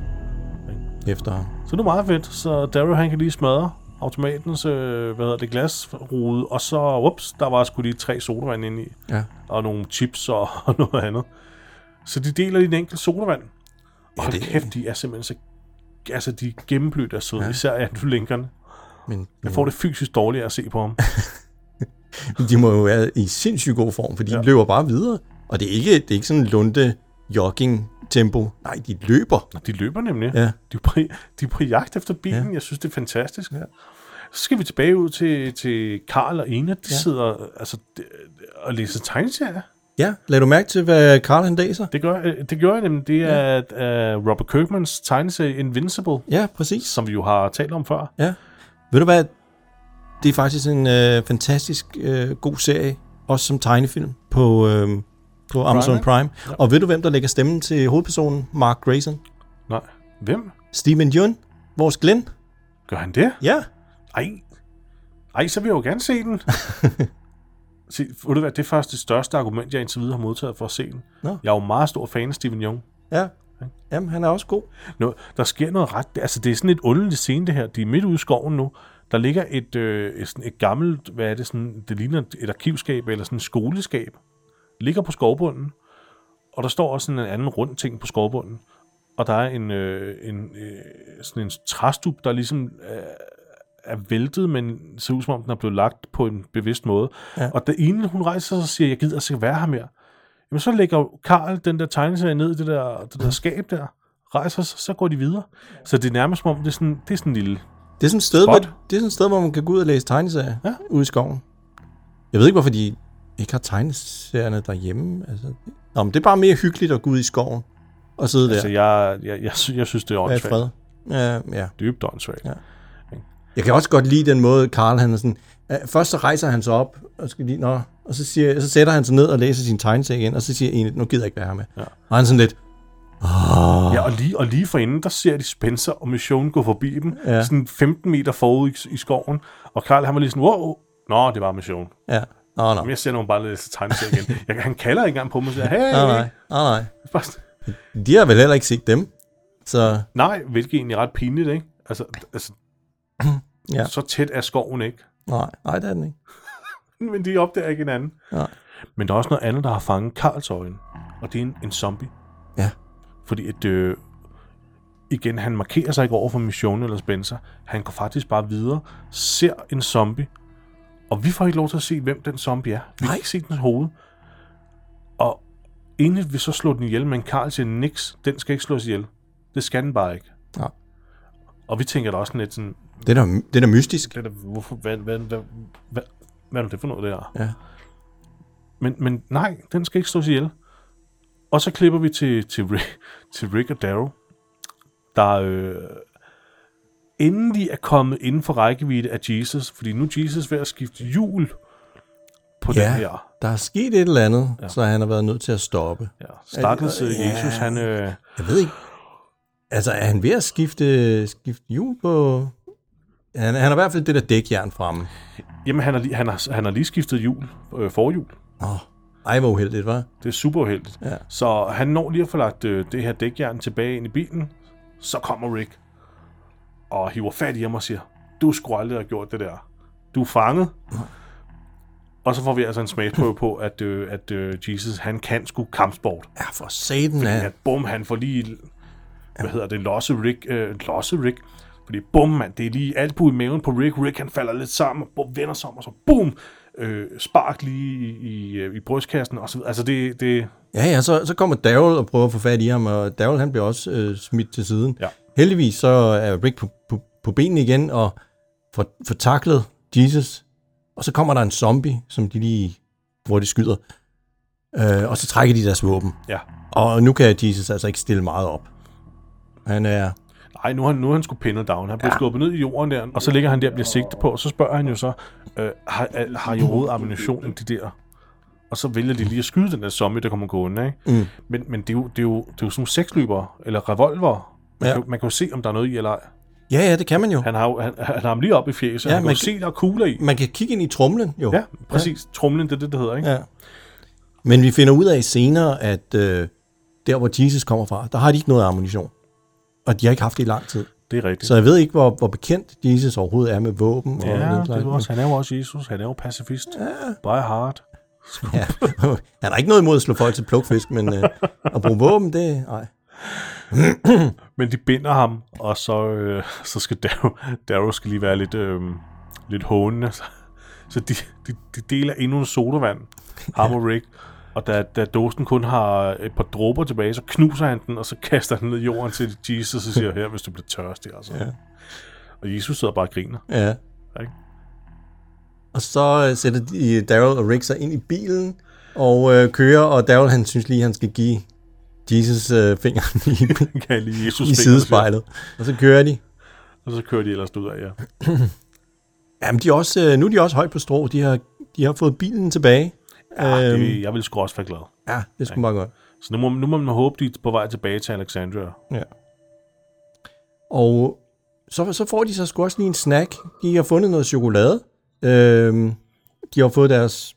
Efter ham. Så det er meget fedt. Så Daryl han kan lige smadre automatens øh, hvad hedder det, glasrude, og så, ups, der var sgu lige tre sodavand inde i, Ja. og nogle chips og, og noget andet. Så de deler lige en enkelt sodavand. Og hold det- kæft, de er simpelthen så... Altså, de er gennemblødt af søde, ja. især Andrew Lincoln. Men Jeg får det fysisk dårligt at se på ham. de må jo være i sindssygt god form, for de ja. løber bare videre. Og det er ikke, det er ikke sådan en lunde jogging tempo. Nej, de løber. De løber nemlig. Ja. De, er på, de er på jagt efter bilen. Ja. Jeg synes, det er fantastisk. Ja. Så skal vi tilbage ud til, til Karl og Ina. De ja. sidder altså, og læser tegneserier. Ja, lad du mærke til, hvad Carl han læser? Det, gør, øh, det gjorde jeg nemlig. Det er ja. uh, Robert Kirkmans tegneserie Invincible, Ja, præcis. som vi jo har talt om før. Ja. Ved du hvad? Det er faktisk en øh, fantastisk øh, god serie, også som tegnefilm på, øh, på Amazon ikke? Prime. Ja. Og ved du, hvem der lægger stemmen til hovedpersonen? Mark Grayson. Nej. Hvem? Steven Yeun, vores Glenn. Gør han det? Ja. Ej. Ej, så vil jeg jo gerne se den. se, ved du hvad, det er faktisk det største argument, jeg indtil videre har modtaget for at se den. Nå. Jeg er jo meget stor fan af Steven Young. Ja. Jamen, han er også god. Nå, der sker noget ret... Altså, det er sådan et underligt scene, det her. De er midt ude i skoven nu. Der ligger et, øh, et, sådan et gammelt... Hvad er det? Sådan, det ligner et arkivskab eller sådan et skoleskab. Ligger på skovbunden. Og der står også sådan en anden rund ting på skovbunden. Og der er en, øh, en, øh, sådan en træstup, der ligesom øh, er væltet, men ser ud som om, den er blevet lagt på en bevidst måde. Ja. Og da inden hun rejser sig og siger, jeg gider altså ikke være her mere, jamen så lægger Karl den der tegneserie ned i det der, det der skab der, rejser sig, så går de videre. Så det er nærmest som om, det er sådan, det er sådan en lille... Det er sådan et sted, Spot. hvor, det er sådan et sted, hvor man kan gå ud og læse tegneserier Ja. ude i skoven. Jeg ved ikke, hvorfor de ikke har tegneserierne derhjemme. Altså, Nå, men det er bare mere hyggeligt at gå ud i skoven og sidde Altså, der jeg, jeg, jeg, sy- jeg synes, det er åndssvagt. fred. Ja, ja. Dybt åndssvagt. Ja. Jeg kan også godt lide den måde, Karl han er sådan... Først så rejser han sig op, og, skal lige, nå, og så, siger, så sætter han sig ned og læser sin tegneserie igen, og så siger en, nu gider jeg ikke være her med. Ja. Og han er sådan lidt, Ja, og lige, og lige forinden, der ser de Spencer og Mission gå forbi dem, Ja. sådan 15 meter forud i, i skoven, og Karl han var lige sådan, wow, nå, det var Mission. ja, nå, nå, Men jeg ser nogen bare læse tegneserie igen. Jeg, han kalder ikke engang på mig og siger, hey, nej, nej, nej, Bare, nej. De har vel heller ikke set dem, så nej, hvilket egentlig er ret pinligt, ikke? Altså, altså Ja. så tæt er skoven ikke. nej, nej, det er den ikke. Men de opdager ikke hinanden. Nej. Men der er også noget andet, der har fanget Karls øjne, og det er en, en zombie. Ja. Fordi at, øh, igen, han markerer sig ikke over for Mission eller Spencer. Han går faktisk bare videre, ser en zombie, og vi får ikke lov til at se, hvem den zombie er. Vi Nej. kan ikke se dens hoved. Og egentlig vil så slå den ihjel, men Karl siger, niks, den skal ikke slås ihjel. Det skal den bare ikke. Nej. Og vi tænker da også lidt sådan, Det er da, det er da mystisk. det er da, hvorfor, hvad, hvad, hvad, hvad, hvad er det for noget, det her? Ja. Men, men nej, den skal ikke slås ihjel. Og så klipper vi til, til, Rick, til Rick og Daryl, der, øh, endelig er kommet inden for rækkevidde af Jesus, fordi nu er Jesus ved at skifte hjul på Ja. den her. Der er sket et eller andet, ja. så han har været nødt til at stoppe. Ja, stakkels øh, Ja. Jesus, han... Øh, Jeg ved ikke. Altså, er han ved at skifte, skifte hjul på... Han, han har i hvert fald det der dækjern fremme. jamen, han har, han, har, han har lige skiftet hjul, øh, forhjul. Åh, ej, hvor uheldigt, var. Det er super uheldigt. Ja. Så han når lige at få lagt øh, det her dækjern tilbage ind i bilen. Så kommer Rick og hiver fat i ham og siger, du skulle aldrig have gjort det der. Du er fanget. Og så får vi altså en smagsprøve på, at, øh, at øh, Jesus, han kan sgu kampsport. Ja, for satan Ja. af. At bum, han får lige, hvad hedder det, losse Rick, øh, losse Rick. Fordi bum, mand, det er lige albu i maven på Rick. Rick, han falder lidt sammen, og vender sig om, og så bum, øh, spark lige i, i, øh, i brystkassen, og så. Altså, det, det, Ja, ja, så, så kommer Daryl og prøver at få fat i ham, og Daryl han bliver også øh, smidt til siden. Ja. Heldigvis så er Rick på, på, på benene igen og får, får taklet Jesus. Og så kommer der en zombie, som de lige, hvor de skyder. Øh, og så trækker de deres våben. ja. Og nu kan Jesus altså ikke stille meget op. Han er... Nej, nu er han, nu er han sgu pinnet down. Han bliver ja. skubbet ned i jorden der, og så ligger han der og bliver sigtet på, og så spørger han jo så, øh, har, har I overhovedet ammunition de der? Og så vælger de lige at skyde den der zombie, der kommer gående, ikke? Mm. Men, men det, er jo, det, er jo, det er jo sådan nogle seksløber, eller revolver. Man, Ja. kan, man kan jo se, om der er noget i eller ej. Ja, ja, det kan man jo. Han har, han, han har ham lige op i fjeset, Ja, han kan man jo se, der er kugler i. Man kan kigge ind i tromlen, jo. Ja, præcis. Ja. Trumlen, det er det, det hedder, ikke? ja. Men vi finder ud af senere, at øh, der, hvor Jesus kommer fra, der har de ikke noget ammunition. Og de har ikke haft det i lang tid. Det er rigtigt. Så jeg ved ikke, hvor, hvor bekendt Jesus overhovedet er med våben. og ja, den det er også, han er jo også Jesus. Han er jo pacifist. Ja. By heart. Ja. Han har ikke noget imod at slå folk til plukfisk, men øh, at bruge våben, det... Nej. Men de binder ham, og så, øh, så skal Darrow, Darrow skal lige være lidt, øh, lidt hånende. Så, så de, de, de deler endnu en sodavand, ham og Rick. Og da, da dåsen kun har et par dråber tilbage, så knuser han den, og så kaster han den ned i jorden til Jesus og siger, her, hvis du bliver tørstig. Altså. Ja. Og Jesus sidder bare og griner. Ja. Ikke? Og så øh, sætter de Daryl og Rick sig ind i bilen og øh, kører, og Daryl han synes lige, han skal give Jesus øh, fingeren i, Kan lige Jesus i sidespejlet. Og så kører de. Og så kører de ellers ud af, ja. Jamen, de er også, øh, nu er de også højt på strå. De har, de har fået bilen tilbage. Ja Øhm, det, jeg vil sgu også være glad. ja, det skulle meget godt. Så nu må, nu må man håbe, de er på vej tilbage til Alexandria. Ja. Og så, så får de så sgu også lige en snack. De har fundet noget chokolade. Øhm, de har fået deres,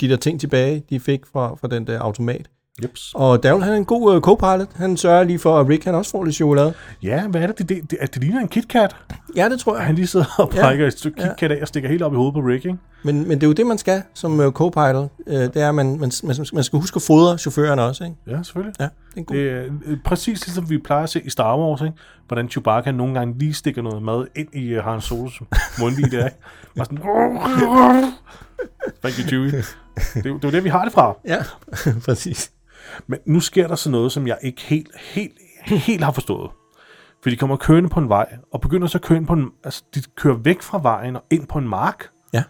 de der ting tilbage, de fik fra, fra den der automat. Jeps. Og Daryl, han er en god uh, co-pilot. Han sørger lige for, at Rick han også får lidt chokolade. Ja, hvad er det? Det, det, det, det ligner en KitKat. Ja, det tror jeg. Han lige sidder og Ja. brækker et stykke Ja. KitKat af og stikker helt op i hovedet på Rick, ikke? Men, men det er jo det, man skal som uh, co-pilot. Uh, det er, at man, man, man, man skal huske at fodre chaufføren også. Ikke? Ja, selvfølgelig. Ja, det er en god. Det er øh, præcis ligesom vi plejer at se i Star Wars, ikke? Hvordan Chewbacca nogle gange lige stikker noget mad ind i uh, Han Solos mundvig der, ikke? Og sådan... Thank you, Chewie. Det, er det er jo det, vi har det fra. Ja, præcis. Men nu sker der så noget, som jeg ikke helt, helt, helt har forstået. For de kommer kørende på en vej, og begynder så at køre ind på en... Altså, de kører væk fra vejen og ind på en mark. Ja.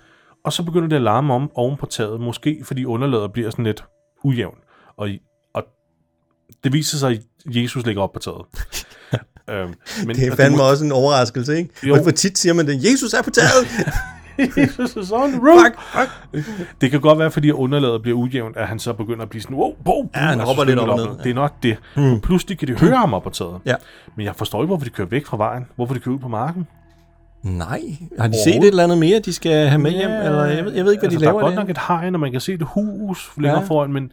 Og så begynder det at larme om oven på taget, måske fordi underlaget bliver sådan lidt ujævn. Og, og det viser sig, at Jesus ligger op på taget. øhm, men, Det er fandme må- også en overraskelse, ikke? Jo. Hvor tit siger man det? Jesus er på taget! Jesus is on the roof. Fuck, fuck. Det kan godt være, fordi underlaget bliver ujævnt, at han så begynder at blive sådan, wow, wow, Ja, han hopper lidt op det og ned, Det er nok det. Hmm. Pludselig kan de høre ham op på taget. Ja. Men jeg forstår ikke, hvorfor de kører væk fra vejen. Hvorfor de kører ud på marken. Nej. Har de set et eller andet mere, de skal have med hjem? Eller jeg ved, jeg ved ikke, hvad altså, de der laver er godt der. nok et hegn, og man kan se det hus længere Ja. foran, men,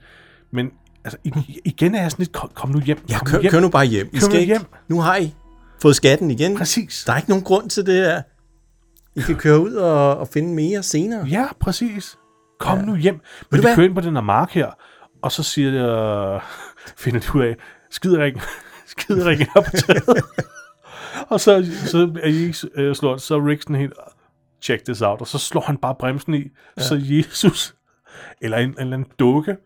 men altså, i- igen er jeg sådan lidt, kom, kom nu hjem. Ja, kom kør, nu hjem. kør nu bare hjem. I Kør skal nu ikke, hjem. Nu har I fået skatten igen. Præcis. Der er ikke nogen grund til det her. I kan køre ud og, og finde mere senere. Ja, præcis. Kom ja. nu hjem. du Men de kører ind på den her mark her, og så siger de, finder de ud af, skideringen, skideringen er på taget. og så, så er Jesus øh, slår, så er Rick sådan helt, check this out, og så slår han bare bremsen i, ja. så Jesus, eller en, en eller anden dukke,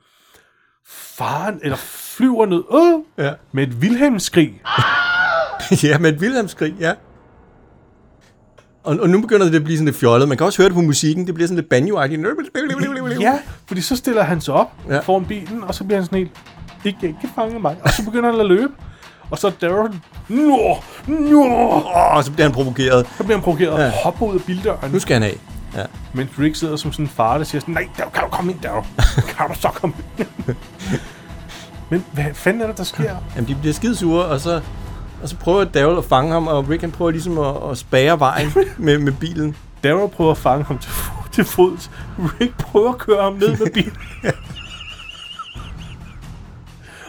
faren, eller flyver ned, øh, Ja. med et vilhelmskrig. ja, med et Wilhelmskrig, ja. Og, og nu begynder det at blive sådan lidt fjollet. Man kan også høre det på musikken. Det bliver sådan lidt banjo-agtigt. Ja, fordi så stiller han sig op Ja. ja. foran bilen, og så bliver han sådan helt, ikke, ikke fange mig. Og så begynder han at løbe. Og så Daryl, nå, nå, Åh, så bliver han provokeret. så bliver han provokeret og hopper ud af bildøren. Nu skal han af. Ja. Mens Rick sidder som sådan en far, der siger sådan, nej, der, kan du komme ind, Daryl? kan du så komme ind? Men hvad fanden er det, der sker? Jamen, de bliver skidesure, og så, og så prøver Daryl at fange ham, og Rick han prøver ligesom at, at spære vejen med, med bilen. Daryl prøver at fange ham til, til fods. Rick prøver at køre ham ned med bilen.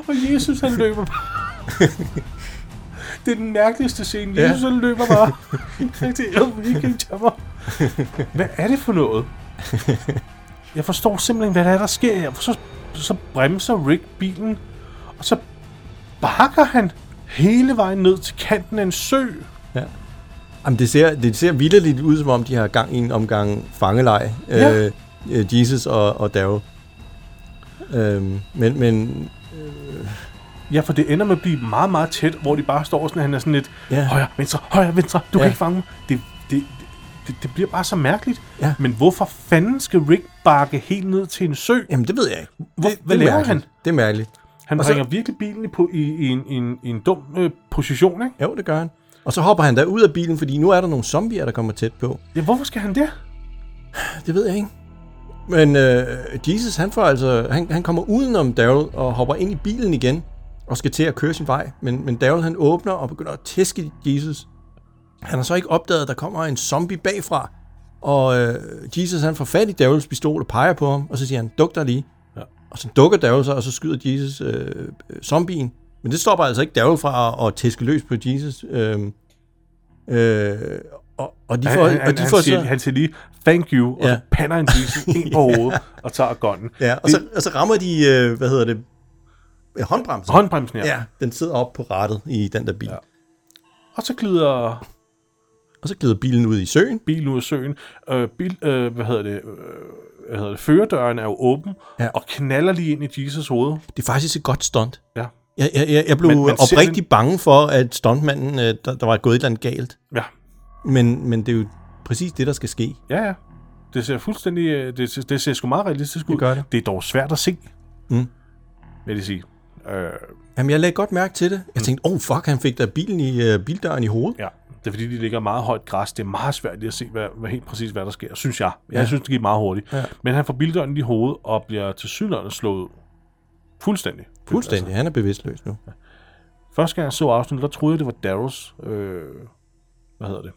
og Jesus, han løber bare. Det er den mærkeligste scene. Jesus, han løber bare. Rigtig, jeg vil ikke tage mig. Hvad er det for noget? Jeg forstår simpelthen, hvad der er, der sker her. Så, så bremser Rick bilen, og så bakker han hele vejen ned til kanten af en sø. Jamen, det ser, det ser vildt ud, som om de har gang i en omgang fangelej. Ja. Øh, øh, Jesus og, og Daryl. Øhm, men, men Ja, for det ender med at blive meget, meget tæt, hvor de bare står sådan, han er sådan lidt, Ja. ja. højre, venstre, højre, venstre, du ja. Ja. kan ikke fange mig. Det, det, det, det bliver bare så mærkeligt. Ja. Men hvorfor fanden skal Rick bakke helt ned til en sø? jamen, det ved jeg ikke. Hvor- det, hvad det er laver han? Det er mærkeligt. Han Og så- bringer virkelig bilen i, på, i, i, en, i, en, i en dum øh, position, ikke? Jo, det gør han. Og så hopper han der ud af bilen, fordi nu er der nogle zombier, der kommer tæt på. Ja, hvorfor skal han det? Det ved jeg ikke. Men øh, Jesus, han, får altså, han, han kommer udenom Daryl og hopper ind i bilen igen og skal til at køre sin vej. Men, men Daryl han åbner og begynder at tæske Jesus. Han har så ikke opdaget, at der kommer en zombie bagfra. Og øh, Jesus han får fat i Daryls pistol og peger på ham, og så siger han, duk dig lige. Ja. Og så dukker Daryl sig, og så skyder Jesus øh, zombien. Men det stopper altså ikke Daryl fra at, at tæske løs på Jesus. Øh, øh, og, og de får, han, han, og de han, får siger, så... han siger lige, thank you, og Ja. så pander han Jesus ind på hovedet og tager gunnen. Ja, og så, og så rammer de, øh, hvad hedder det, håndbremsen. Håndbremsen her. Ja, den sidder op på rattet i den der bil. Ja. Ja. Og så glider Og så glider bilen ud i søen. bilen ud af søen. Øh, bil, øh, hvad hedder det? Øh, hvad hedder det? Førerdøren er jo åben, Ja. og knaller lige ind i Jesus hoved. Det er faktisk et godt stunt. Ja. Jeg, jeg, jeg, jeg blev Men men, ser oprigtigt bange for, at stuntmanden, øh, der, der var gået et eller andet galt. Ja. Men, men det er jo præcis det, der skal ske. Ja, ja. Det ser fuldstændig... øh, Det, ser- det ser sgu meget realistisk ud. Det gør det. Det er dog svært at se. Mm. Vil jeg sige. Øh, Jamen, jeg lagde godt mærke til det. Jeg tænkte, oh fuck, han fik da bilen i, uh, bildøren i hovedet. ja. Det er fordi, de ligger meget højt græs. Det er meget svært at se, hvad, hvad helt præcis, hvad der sker, synes jeg. Jeg Ja. synes, det gik meget hurtigt. Ja. Men han får bildøren i hovedet og bliver til synligheden slået ud. Fuldstændig. Fuldstændig. Han er bevidstløs nu. Første gang jeg så afsnittet, der troede jeg, det var Darrows, øh, hvad hedder det,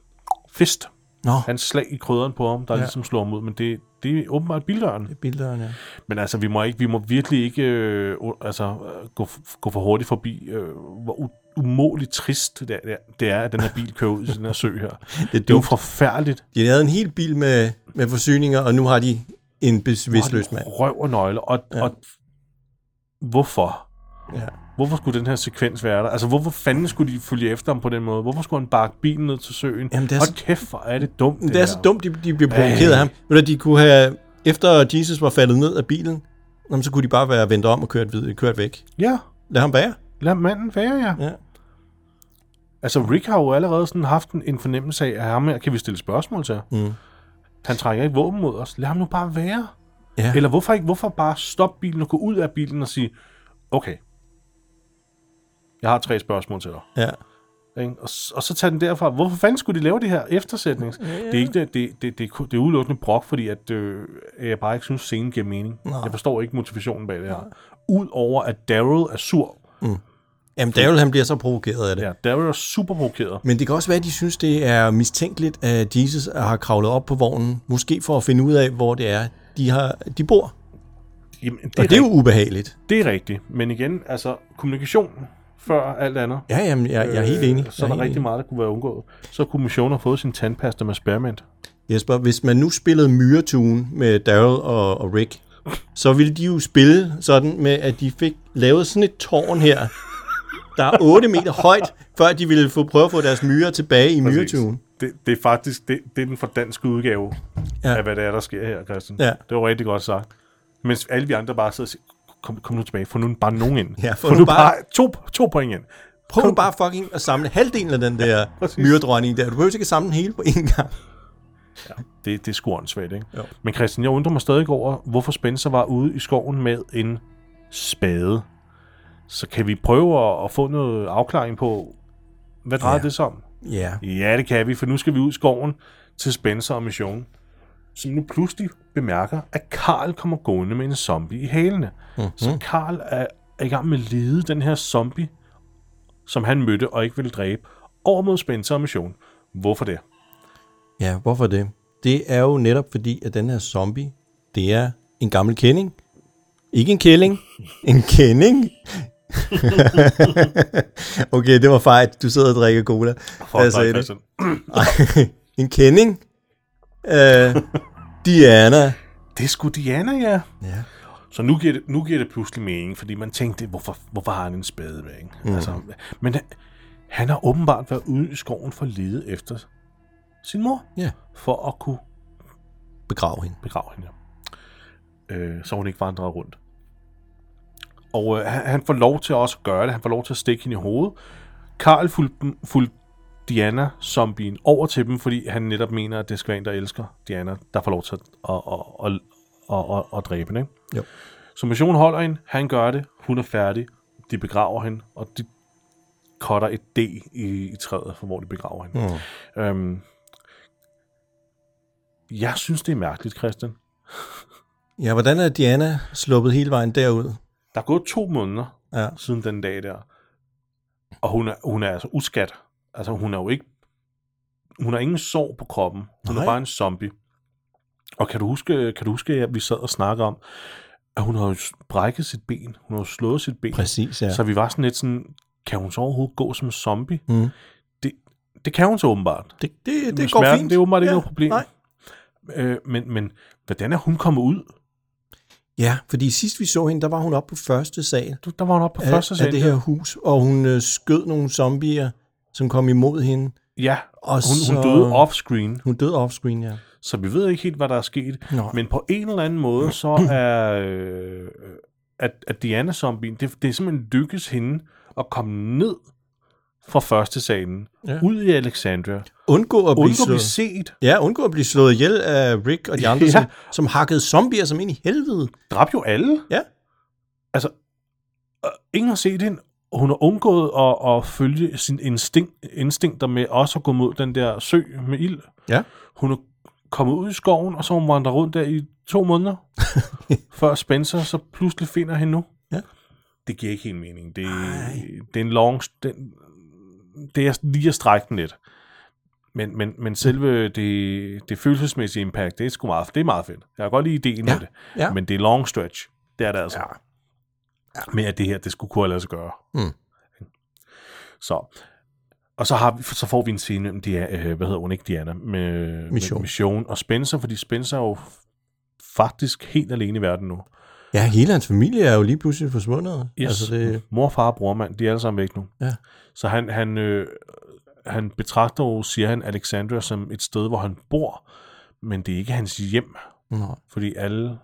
fist. Nå, Hans slag i krydderen på ham, der ja. Ja. ligesom slår ham ud. Men det, det er åbenbart bildøren. det er bildøren, ja. Men altså, vi må, ikke, vi må virkelig ikke øh, altså, gå, gå for hurtigt forbi, øh, hvor umådeligt trist det er, det er, at den her bil kører ud i den her sø her. Det er Det er jo forfærdeligt. De havde en hel bil med, med forsyninger, og nu har de en bevidstløs mand. Røv og nøgle. Og, ja. Og hvorfor? Ja. Hvorfor skulle den her sekvens være der? Altså, hvorfor fanden skulle de følge efter ham på den måde? Hvorfor skulle han bakke bilen ned til søen? Jamen, det er Hold så- kæft, hvor er det dumt, Det, det er her. så dumt, de, de bliver provokeret af ham. Du, de kunne have, efter Jesus var faldet ned af bilen, så kunne de bare være vendt om og kørt, kørt væk. Ja, Lad ham bære. lad manden være, ja. Ja. Altså, Rick har jo allerede sådan haft en, en fornemmelse af, at ham her kan vi stille spørgsmål til. Mm. Han trækker ikke våben mod os. Lad ham nu bare være. Ja. Eller hvorfor ikke? Hvorfor bare stoppe bilen og gå ud af bilen og sige, okay, jeg har tre spørgsmål til dig. Ja. Ikke? Og, og så tage den derfra. Hvorfor fanden skulle de lave det her eftersætning? Ja. Det er ikke det, det, det, det, det er udelukkende brok, fordi at, øh, jeg bare ikke synes, scenen giver mening. Nå. Jeg forstår ikke motivationen bag det her. Udover at Daryl er sur. Jamen, Daryl han bliver så provokeret af det. Ja. Daryl er super provokeret. Men det kan også være, at de synes, det er mistænkeligt, at Jesus har kravlet op på vognen. Måske for at finde ud af, hvor det er, de, har, de bor. Jamen, det, Og er det er jo ubehageligt. det er rigtigt. Men igen, altså kommunikation før alt andet. Ja, jamen, jeg, jeg er helt enig. Øh, Så er der helt rigtig meget, der kunne være undgået. Så kunne missionen have fået sin tandpasta med spearmint. Jesper, hvis man nu spillede Myretune med Daryl og, og Rick, så ville de jo spille sådan med, at de fik lavet sådan et tårn her, der er 8 meter højt, før de ville få, prøve at få deres myrer tilbage i Myretune. Det, det er faktisk det, det er den fordanske udgave Ja. ja. af, hvad det er, der sker her, Christian. Ja. Det var rigtig godt sagt. Mens alle vi andre bare sidder og siger, kom, kom nu tilbage, få nu bare nogen ind. Ja, få få nu nu bare- bare to, to point ind. Prøv nu bare fucking at samle halvdelen af den der Præcis. myredronning der. Du behøver ikke at samle den hele på én gang. Det, det er sgu åndssvagt, ikke? Jo. Men Christian, jeg undrer mig stadig over, hvorfor Spencer var ude i skoven med en spade. Så kan vi prøve at, at få noget afklaring på, hvad drejer Ja. det sig om? Ja. Ja, det kan vi, for nu skal vi ud i skoven til Spencer og Mission, som nu pludselig bemærker, at Karl kommer gående med en zombie i hælene. Mm-hmm. Så Karl er, er i gang med at lede den her zombie, som han mødte og ikke ville dræbe, over mod Spencer og Mission. Hvorfor det? Ja, hvorfor det? Det er jo netop fordi, at den her zombie, det er en gammel kending. Ikke en kælling, en kending. okay, det var fejl. Du sidder og drikker cola. For Jeg sagde det. en kending. Uh, Diana. Det er sgu Diana, ja. Ja. Så nu giver, det, nu giver det pludselig mening, fordi man tænkte, hvorfor, hvorfor har han en spade med? Ikke? Mm. Altså, men han, han har åbenbart været ude i skoven for at lede efter sin mor, Ja. for at kunne Begrav hende. begrave hende. Øh, så hun ikke vandrer rundt. Og øh, han, får lov til også at gøre det. Han får lov til at stikke hende i hovedet. Karl fulgte, fulgte Diana zombien over til dem, fordi han netop mener, at det skal være en, der elsker Diana, der får lov til at, at, at, at, at, at, at dræbe hende. Ikke? Jo. Så missionen holder hende, han gør det, hun er færdig, de begraver hende, og de cutter et D i, i træet, for hvor de begraver hende. Mm. Øhm, jeg synes, det er mærkeligt, Christian. Ja, hvordan er Diana sluppet hele vejen derud? Der er gået to måneder Ja. siden den dag der. Og hun er, hun er altså uskat. Altså, hun er jo ikke... Hun har ingen sår på kroppen. Hun Nej. er bare en zombie. Og kan du huske, kan du huske at vi sad og snakkede om, at hun har jo brækket sit ben. Hun har jo slået sit ben. Præcis, ja. Så vi var sådan lidt sådan, kan hun så overhovedet gå som zombie? Mm. Det, det kan hun så åbenbart. Det, det, Med det går smerten, fint. Det er åbenbart ikke ja. noget problem. Nej. Øh, men, men hvordan er hun kommet ud? Ja, fordi sidst vi så hende, der var hun oppe på første sal Du- Der var hun oppe på af, første af sal. det her hus, og hun øh, skød nogle zombier, som kom imod hende. Ja, Og hun, så- hun døde off-screen. Hun døde offscreen, ja. Så vi ved ikke helt, hvad der er sket. Nå. Men på en eller anden måde, så er øh, at, at Diana-zombien, det, det er simpelthen lykkes hende at komme ned fra første salen, Ja. ud i Alexandria, Undgå at blive undgå at blive set, Ja, undgå at blive slået ihjel af Rick og de andre, Ja. som, som hakkede zombier som ind i helvede. dræb jo alle. Ja. Altså, øh, ingen har set hende, hun har undgået at, at følge sin instinkt, instinkter med også at gå mod den der sø med ild. Ja. Hun er kommet ud i skoven, og så har hun vandret rundt der i to måneder, før Spencer så pludselig finder hende nu. Ja. Det giver ikke helt mening. Det, det er en long... Den, det er lige at strække den lidt. Men, men, men selve det, det følelsesmæssige impact, det er sgu meget, det er meget fedt. Jeg kan godt lide ideen Ja, med det. ja. Men det er long stretch. Det er det altså. Ja. Ja. Med at det her, det skulle kunne lade sig gøre. Mm. Så. Og så, har vi, så får vi en scene mellem Dia, øh, hvad hedder hun ikke, Diana, med Mission. med Mission og Spencer, fordi Spencer er jo faktisk helt alene i verden nu. Ja, hele hans familie er jo lige pludselig forsvundet. Yes. Altså det, Mor, far og bror, mand, de er alle sammen væk nu. Ja. Så han, han, øh, han betragter jo, siger han, Alexandria som et sted, hvor han bor, men det er ikke hans hjem, nej. fordi alle,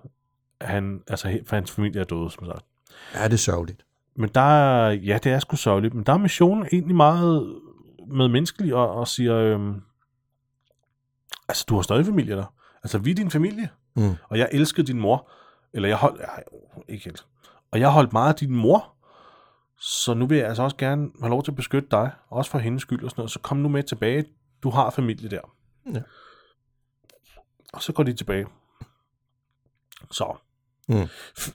han, altså for hans familie er døde, som sagt. Ja, det er sørgeligt. Men der er, ja, det er sgu sørgeligt, men der er missionen egentlig meget med menneskelig og, og siger, øhm, altså du har stadig familie der. Altså vi er din familie, Mm. og jeg elskede din mor, eller jeg holdt, ej, ikke helt, og jeg holdt meget af din mor, så nu vil jeg altså også gerne have lov til at beskytte dig, også for hendes skyld og sådan noget, så kom nu med tilbage, du har familie der. Ja. Og så går de tilbage. Så. Mm.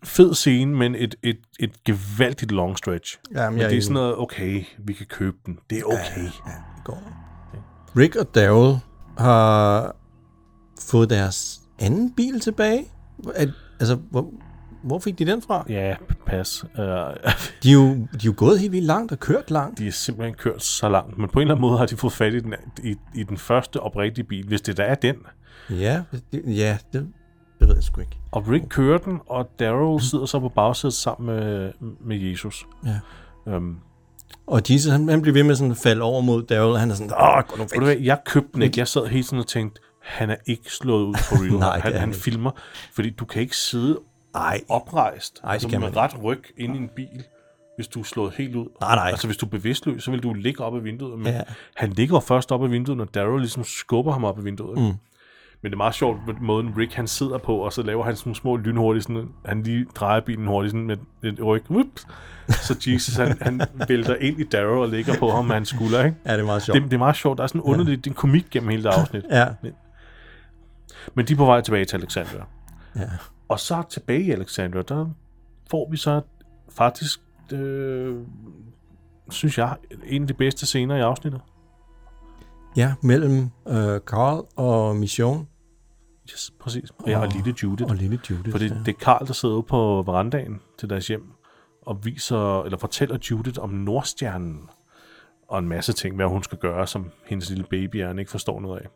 Fed scene, men et, et, et gevaldigt long stretch. Jamen, Men jeg det er sådan noget, okay, vi kan købe den. Det er okay. Det går. Rick og Daryl har fået deres anden bil tilbage. At, altså, hvor, hvor fik de den fra? Ja, pas. Uh, De er, jo, de er jo gået helt vildt langt og kørt langt. de er simpelthen kørt så langt, men på en eller anden måde har de fået fat i den, i, i den første oprigtige bil, hvis det der er den. Ja, det, ja det, det ved jeg sgu ikke. Og Rick kører den, og Daryl sidder så på bagsædet sammen med, med Jesus. Ja. Um, Og Jesus, han, han bliver ved med sådan at falde over mod Daryl, og han er sådan, åh, gå nu hvad, jeg købte den ikke. Jeg sad hele tiden og tænkte, han er ikke slået ud på real. Nej, det han, han ikke. filmer, fordi du kan ikke sidde Nej, oprejst Ej, det altså med ret ryg ind i en bil, hvis du er slået helt ud. Nej, nej. Altså hvis du er bevidstløs, så vil du ligge op ad vinduet. Men Ja. han ligger først op ad vinduet, når Daryl ligesom skubber ham op ad vinduet. Mm. Men det er meget sjovt, måden Rick han sidder på, og så laver han sådan små lynhurtigt, sådan, han lige drejer bilen hurtigt sådan med et ryg. Whoops. Så Jesus, han, han vælter ind i Darrow og ligger på ham med hans skulder, ikke? Ja, det er meget sjovt. Det, det er meget sjovt. Der er sådan en underlig ja. en komik gennem hele det afsnit. Ja, Men de er på vej tilbage til Alexandria. ja. Og så tilbage i Alexandria, der får vi så faktisk, øh, synes jeg, en af de bedste scener i afsnittet. ja mellem øh, Carl og Mission Yes, præcis. Og, ja, og lille Judith. og lille Judith. For det, ja. det er Karl, der sidder ude på verandaen til deres hjem og viser, eller fortæller Judith om Nordstjernen og en masse ting, hvad hun skal gøre, som hendes lille baby er, ikke forstår noget af.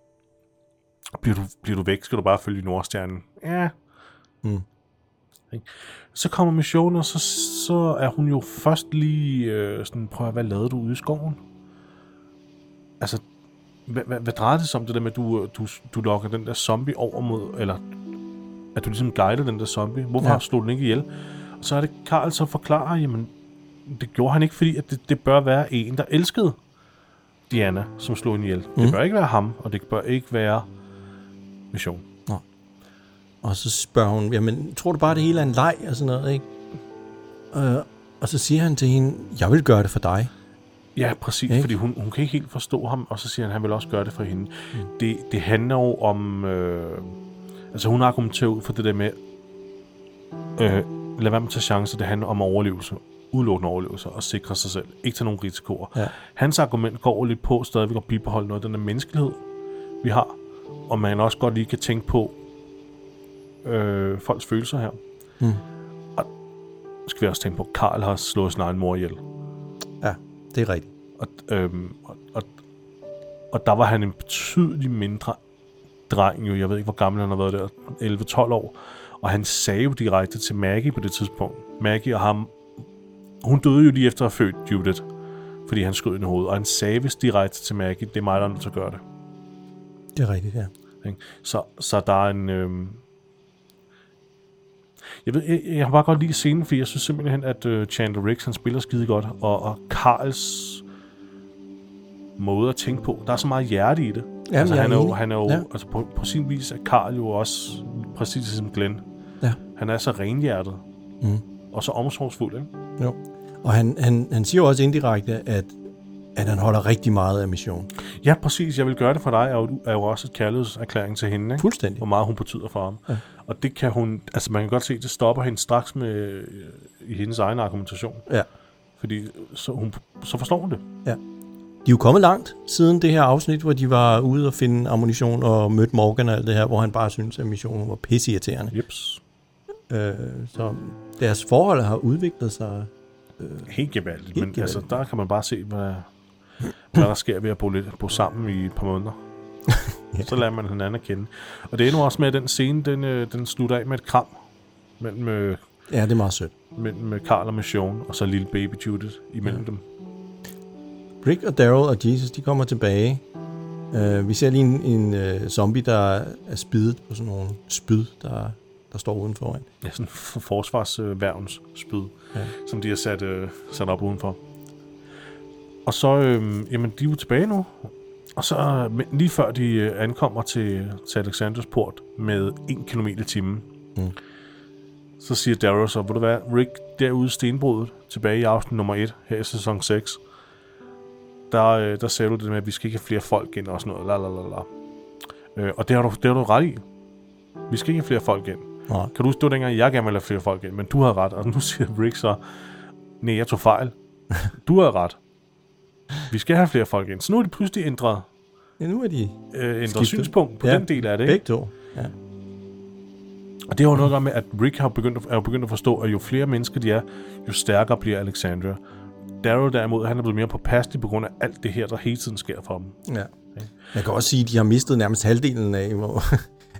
Bliver du, bliver du væk, skal du bare følge Nordstjernen. Ja. Mm. Ikke? Så kommer missionen, og så, så er hun jo først lige øh, sådan, prøv at hvad lavede du ude i skoven? Altså, hvad, hvad, hvad drejer det sig om det der med, at du, du, du lokker den der zombie over mod, eller at du ligesom guider den der zombie? Hvorfor Ja. slog den ikke ihjel? Og så er det Karl så forklarer, jamen, det gjorde han ikke, fordi at det, det bør være en, der elskede Diana, som slog hende ihjel. Mm. Det bør ikke være ham, og det bør ikke være mission. Og så spørger hun, jamen, tror du bare, det hele er en leg og sådan noget, ikke? Øh, og så siger han til hende, jeg vil gøre det for dig. Ja, præcis, Ikke? ikke? fordi hun, hun kan ikke helt forstå ham, og så siger han, at han vil også gøre det for hende. Mm. Det, det handler jo om... Øh, altså hun argumenterer ud for det der med, øh, lad være med at tage chancer, det handler om overlevelse. Udelukkende overlevelse og sikre sig selv. Ikke tage nogen risikoer. Ja. Hans argument går lidt på stadigvæk at bibeholde noget af den der menneskelighed, vi har. Og man også godt lige kan tænke på øh, folks følelser her. Mm. Og skal vi også tænke på, at Karl har slået sin egen mor ihjel. Ja, det er rigtigt. Og, øhm, og, og, og der var han en betydelig mindre dreng jo. Jeg ved ikke, hvor gammel han har været der. 11-12 år. Og han sagde jo direkte til Maggie på det tidspunkt. Maggie og ham... Hun døde jo lige efter at have født Judith. Fordi han skød hende i hovedet. Og han sagde vist direkte til Maggie, det er mig, der er nødt til at gøre det. Det er rigtigt, ja. Så, så der er en... Øhm, jeg, ved, jeg, jeg har bare godt lide scenen, fordi jeg synes simpelthen, at øh, Chandler Riggs, han spiller skide godt, og, og Karls måde at tænke på, der er så meget hjerte i det. Jamen, altså, han er jo, han er jo Ja. ja. altså på, på sin vis er Karl jo også præcis som Glenn. Ja. Han er så renhjertet. Mm. Og så omsorgsfuld, ikke? Jo. Og han, han, han siger jo også indirekte, at, at han holder rigtig meget af mission. Ja, præcis. Jeg vil gøre det for dig, jo, er jo også et kærlighedserklæring til hende, ikke? Fuldstændig. hvor meget hun betyder for ham. Ja. Ja. Og det kan hun, altså man kan godt se, det stopper hende straks med, øh, i hendes egen argumentation. Ja. Fordi så, hun, så forstår hun det. De er jo kommet langt siden det her afsnit, hvor de var ude og finde ammunition og mødte Morgan og alt det her, hvor han bare syntes, at missionen var pisseirriterende. Jeps. Øh, så deres forhold har udviklet sig. Helt gevaldigt. Men gevaldigt. altså, der kan man bare se, hvad, hvad der sker ved at bo, lidt, bo sammen i et par måneder. Ja. Så lærer man hinanden at kende. Og det er nu også med, at den scene, den, øh, den slutter af med et kram mellem, øh, Ja, det er meget sødt. mellem øh, Carl og Mission, og så lille baby Judith imellem ja. dem. Rick og Daryl og Jesus, de kommer tilbage. Uh, vi ser lige en, en uh, zombie, der er spidet på sådan nogle spyd, der, der står udenfor. Ja, sådan en forsvarsværvens spyd, Ja. som de har sat, øh, sat op udenfor. Og så, øh, jamen, de er jo tilbage nu. Og så øh, lige før de øh, ankommer til, til Alexanders port med 1 km i timen, Mm. så siger Darrow så, vil du være Rick, derude i stenbruddet, tilbage i aften nummer 1, her i sæson 6, der, øh, der sagde du det med, at vi skal ikke have flere folk ind og sådan noget, la la la la. Øh, og det har, du, det har du ret i. Vi skal ikke have flere folk ind. Nej. Kan du huske, det var dengang, jeg gerne ville have flere folk ind, men du havde ret, og nu siger Rick så, nej, jeg tog fejl. Du havde ret. Vi skal have flere folk ind. Så nu er de pludselig ændret, Ja, nu er de øh, ændret Skiftet. synspunkt på Ja. den del af det. Ikke? begge to. Ja. Og det har jo noget at gøre med, at Rick har begyndt, at- er jo begyndt at forstå, at jo flere mennesker de er, jo stærkere bliver Alexandria. Darrow derimod, han er blevet mere påpasselig på grund af alt det her, der hele tiden sker for dem. ja. Jeg kan også sige, at de har mistet nærmest halvdelen af, hvor,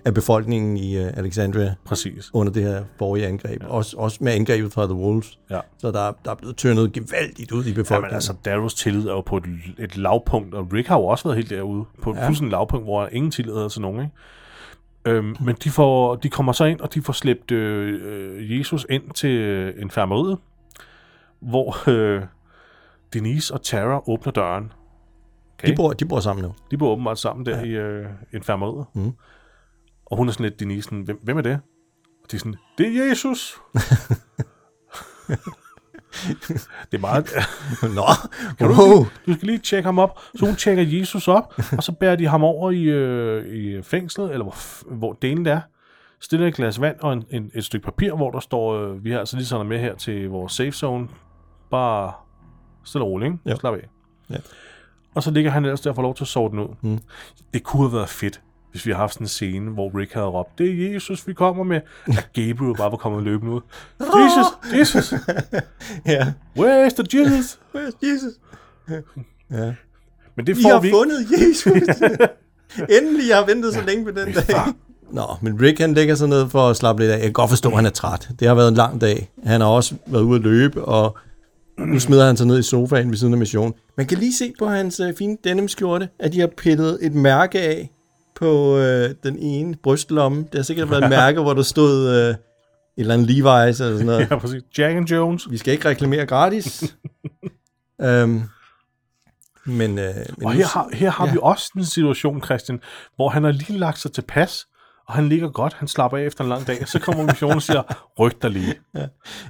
af befolkningen i uh, Alexandria Præcis. under det her forrige angreb. Ja. Også, også med angrebet fra The Wolves. Ja. Så der, er- der er blevet tørnet gevaldigt ud i befolkningen. Jamen altså, Darrows tillid er jo på et, et lavpunkt, og Rick har jo også været helt derude, på et Ja. fuldstændig lavpunkt, hvor ingen tillid er til nogen, ikke? Øhm, men de, får, de kommer så ind, og de får slæbt øh, øh, Jesus ind til øh, infirmeriet, hvor øh, Denise og Tara åbner døren. de, bor, de bor sammen nu. De bor åbenbart sammen der ja. i øh, infirmeriet. Mm. Og hun er sådan lidt, Denise, sådan, hvem, hvem er det? Og de er sådan, det er Jesus. det er meget... Nå, Kan du, wow. du skal lige tjekke ham op. Så hun tjekker Jesus op, og så bærer de ham over i, øh, i fængslet, eller hvor, hvor delen er. Stiller et glas vand og en, en, et stykke papir, hvor der står, øh, vi har altså lige sådan med her til vores safe zone. Bare stille og roligt, ikke? Jo. Slap af. Ja. Og så ligger han ellers der og får lov til at sove den ud. Mm. Det kunne have været fedt, hvis vi havde haft sådan en scene, hvor Rick havde råbt, det er Jesus, vi kommer med. At Gabriel bare var kommet løbende ud. Jesus, Jesus, Ja. where is the Jesus? Where's Jesus? Ja. Men det får har vi ikke. fundet Jesus. Endelig, jeg har ventet så længe på den dag. Nå, men Rick han lægger sig ned for at slappe lidt af. Jeg kan godt forstå, at han er træt. Det har været en lang dag. Han har også været ude at løbe, og nu smider han sig ned i sofaen ved siden af missionen. Man kan lige se på hans øh, fine denimskjorte, at de har pillet et mærke af på øh, den ene brystlomme. Det har sikkert været et mærke, hvor der stod øh, et eller andet Levi's eller sådan noget. Ja, præcis. Jack and Jones. Vi skal ikke reklamere gratis. øhm, men, øh, men Og her har, her har ja. ja. vi også en situation, Christian, hvor han har lige lagt sig til pas, og han ligger godt, han slapper af efter en lang dag, og så kommer missionen og siger, ryk dig lige.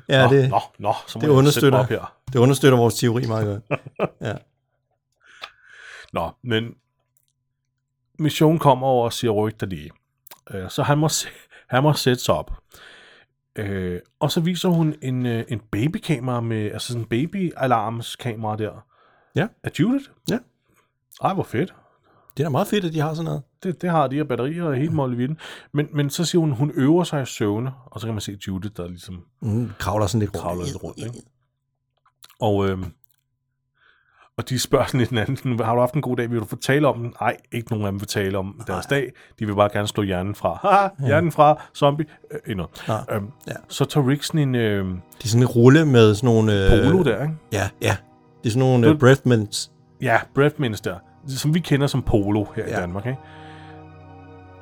ja, nå, det, nå, nå, så må det jeg understøtter. op her. det understøtter vores teori meget godt. Nå, men missionen kommer over og siger, ryk dig lige. Øh, så han må, han må sætte sig op. Øh, og så viser hun en, øh, en babykamera med, altså sådan en baby-alarmskamera der. Ja. Af Judith? Ja. Ej, hvor fedt. Det er da meget fedt, at de har sådan noget. Det, det har de her batterier og helt mål i Men, men så siger hun, hun øver sig i søvne, og så kan man se Judith, der ligesom Mm, kravler sådan lidt rundt. kravler lidt rundt. Ikke? Og, øhm, og de spørger sådan lidt hinanden, har du haft en god dag, vil du fortælle om den? Nej, ikke nogen af dem vil tale om deres dag. De vil bare gerne slå hjernen fra. Haha, hjernen fra, zombie, øh, endnu. Nej. Øhm, Ja. Så tager Rick sådan en øh, Det er sådan en rulle med sådan nogle... Øh, polo der, ikke? Ja, ja. Det er sådan nogle øh, Det- breath mints. Ja, breath mints der, som vi kender som polo her. Ja. i Danmark. Ikke?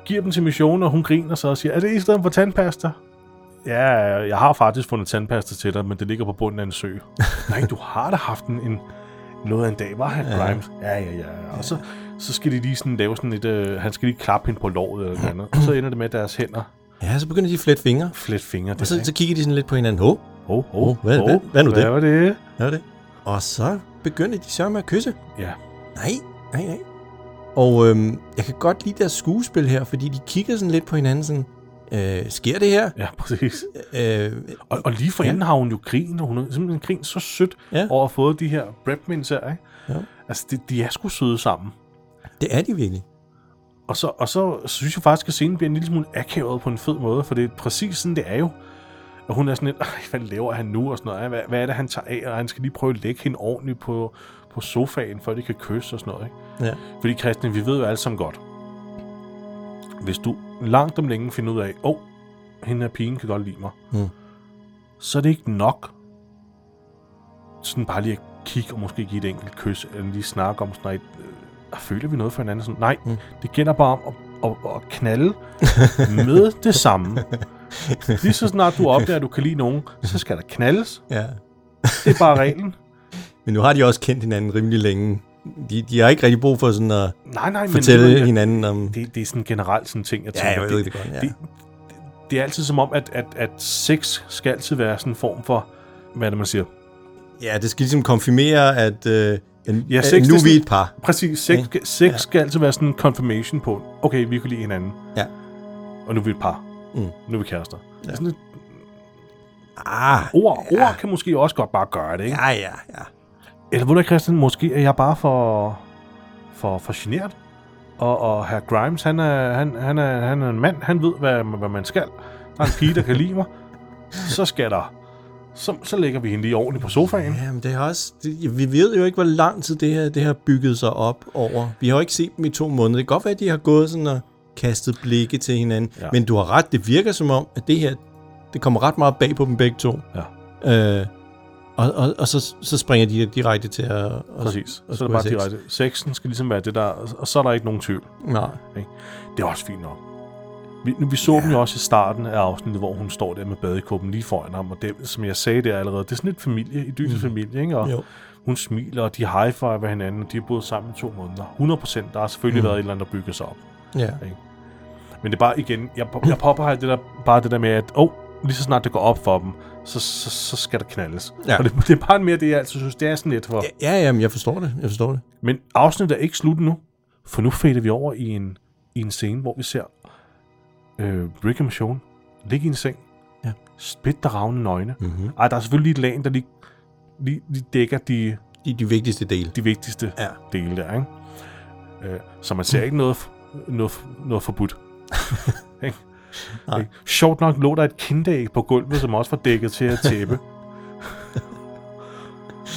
Giver dem til missionen, og hun griner så og siger, er det i stedet for tandpasta? Ja, jeg har faktisk fundet tandpasta til dig, men det ligger på bunden af en sø. Nej, du har da haft en, en noget af en dag, var han, Ja. Grimes? Ja, ja, ja. ja. Og så, så skal de lige sådan lave sådan et, øh, han skal lige klappe hende på låret eller noget andet. Og så ender det med, at deres hænder Ja, så begynder de at flette fingre. flet fingre. Og så, så kigger de sådan lidt på hinanden. Hov, oh, oh, hvad- hvad- hvad nu hvad det? var det? hvad er det? Og så begynder de så med at kysse. Ja, Nej, nej, nej. Og øhm, jeg kan godt lide deres skuespil her, fordi de kigger sådan lidt på hinanden sådan, øh, sker det her? ja, præcis. Øh, Og, og lige for enden har hun jo grin, og hun har simpelthen grin så sødt Ja. ja. over at have fået de her Bradmans her, ikke? Ja. Altså, de, de er sgu søde sammen. det er de virkelig. Og så, og så synes jeg faktisk, at scenen bliver en lille smule akavet på en fed måde, for det er præcis sådan, det er jo. Og hun er sådan lidt, "Ej, hvad laver han nu? Og sådan noget. Hvad, hvad er det, han tager af? Og han skal lige prøve at lægge hende ordentligt på, på sofaen, før de kan kysse og sådan noget. Ikke? Ja. Fordi Christian, vi ved jo alle sammen godt, hvis du langt om længe finder ud af, åh, oh, hende her pigen kan godt lide mig, Mm. så er det ikke nok sådan bare lige at kigge og måske give et enkelt kys, eller lige snakke om sådan noget, øh, føler vi noget for hinanden? Sådan, nej, Mm. det gælder bare om at, at, at knalde med det samme. Lige så snart du opdager, at du kan lide nogen, så skal der knaldes. Ja. Det er bare reglen. Men nu har de også kendt hinanden rimelig længe. De, de har ikke rigtig brug for sådan at Nej, nej, men fortælle ved du, hinanden om... det, det er sådan generelt sådan ting, jeg Ja, tænker. jeg ved det godt, ja. det, det er altid som om, at, at, at sex skal altid være sådan en form for, hvad er det, man siger? Ja, det skal ligesom konfirmere, at, øh, en, Ja, at sex, nu det er vi et par. Præcis, sex, Ja. sex Ja. ja. skal altid være sådan en confirmation på, okay, vi kan lide hinanden, Ja. og nu er vi et par. Mm. Nu er vi kærester. Ja. Ja. Sådan et Ah, ord, ord kan måske også godt bare gøre det, ikke? ja, ja, ja. Eller ved du, Christian, måske er jeg bare for, for, for generet. Og, og herr Grimes, han er, han, han, er, han er en mand, han ved, hvad, hvad man skal. Der er en pige, der kan lide mig. Så skal der... Så, så lægger vi hende lige ordentligt på sofaen. Ja, men det er også... Det, vi ved jo ikke, hvor lang tid det her, det har bygget sig op over. Vi har jo ikke set dem i to måneder. Det kan godt være, at de har gået sådan og kastet blikke til hinanden. Ja. Men du har ret, det virker som om, at det her, det kommer ret meget bag på dem begge to. Ja. Øh, og, og, og så, så springer de direkte til at... at Præcis. at Så er det bare sex. direkte. Sexen skal ligesom være det der, og så er der ikke nogen tvivl. Nej. Det er også fint nok. Vi, vi så ja. dem jo også i starten af afsnittet, hvor hun står der med badekuppen lige foran ham, og det, som jeg sagde der allerede, det er sådan et familie, idyllisk mm. familie, ikke? Og Jo. hun smiler, og de high-fiver hinanden, og de har boet sammen i to måneder. 100 procent, der har selvfølgelig mm. været et eller andet, der bygger sig op. Ja. Men det er bare igen, jeg, jeg påpeger det der, bare det der med, at oh, lige så snart det går op for dem, så, så, så skal der knaldes. Ja. Og det, det er bare mere det, jeg altid synes, det er sådan lidt for... Ja, ja, men jeg forstår det. Jeg forstår det. Men afsnittet er ikke slut nu, for nu fader vi over i en, i en scene, hvor vi ser øh, Rick og Michonne ligge i en seng, Ja. split der ravne nøgne. Mm-hmm. Ej, der er selvfølgelig et lag, der lige, lige, lige dækker de, De, de vigtigste dele. de vigtigste Ja. dele der, ikke? Øh, så man ser ikke noget, noget, noget forbudt. Ikke? Nej. Sjovt nok lå der et kinderæg på gulvet, som også var dækket til at tæppe.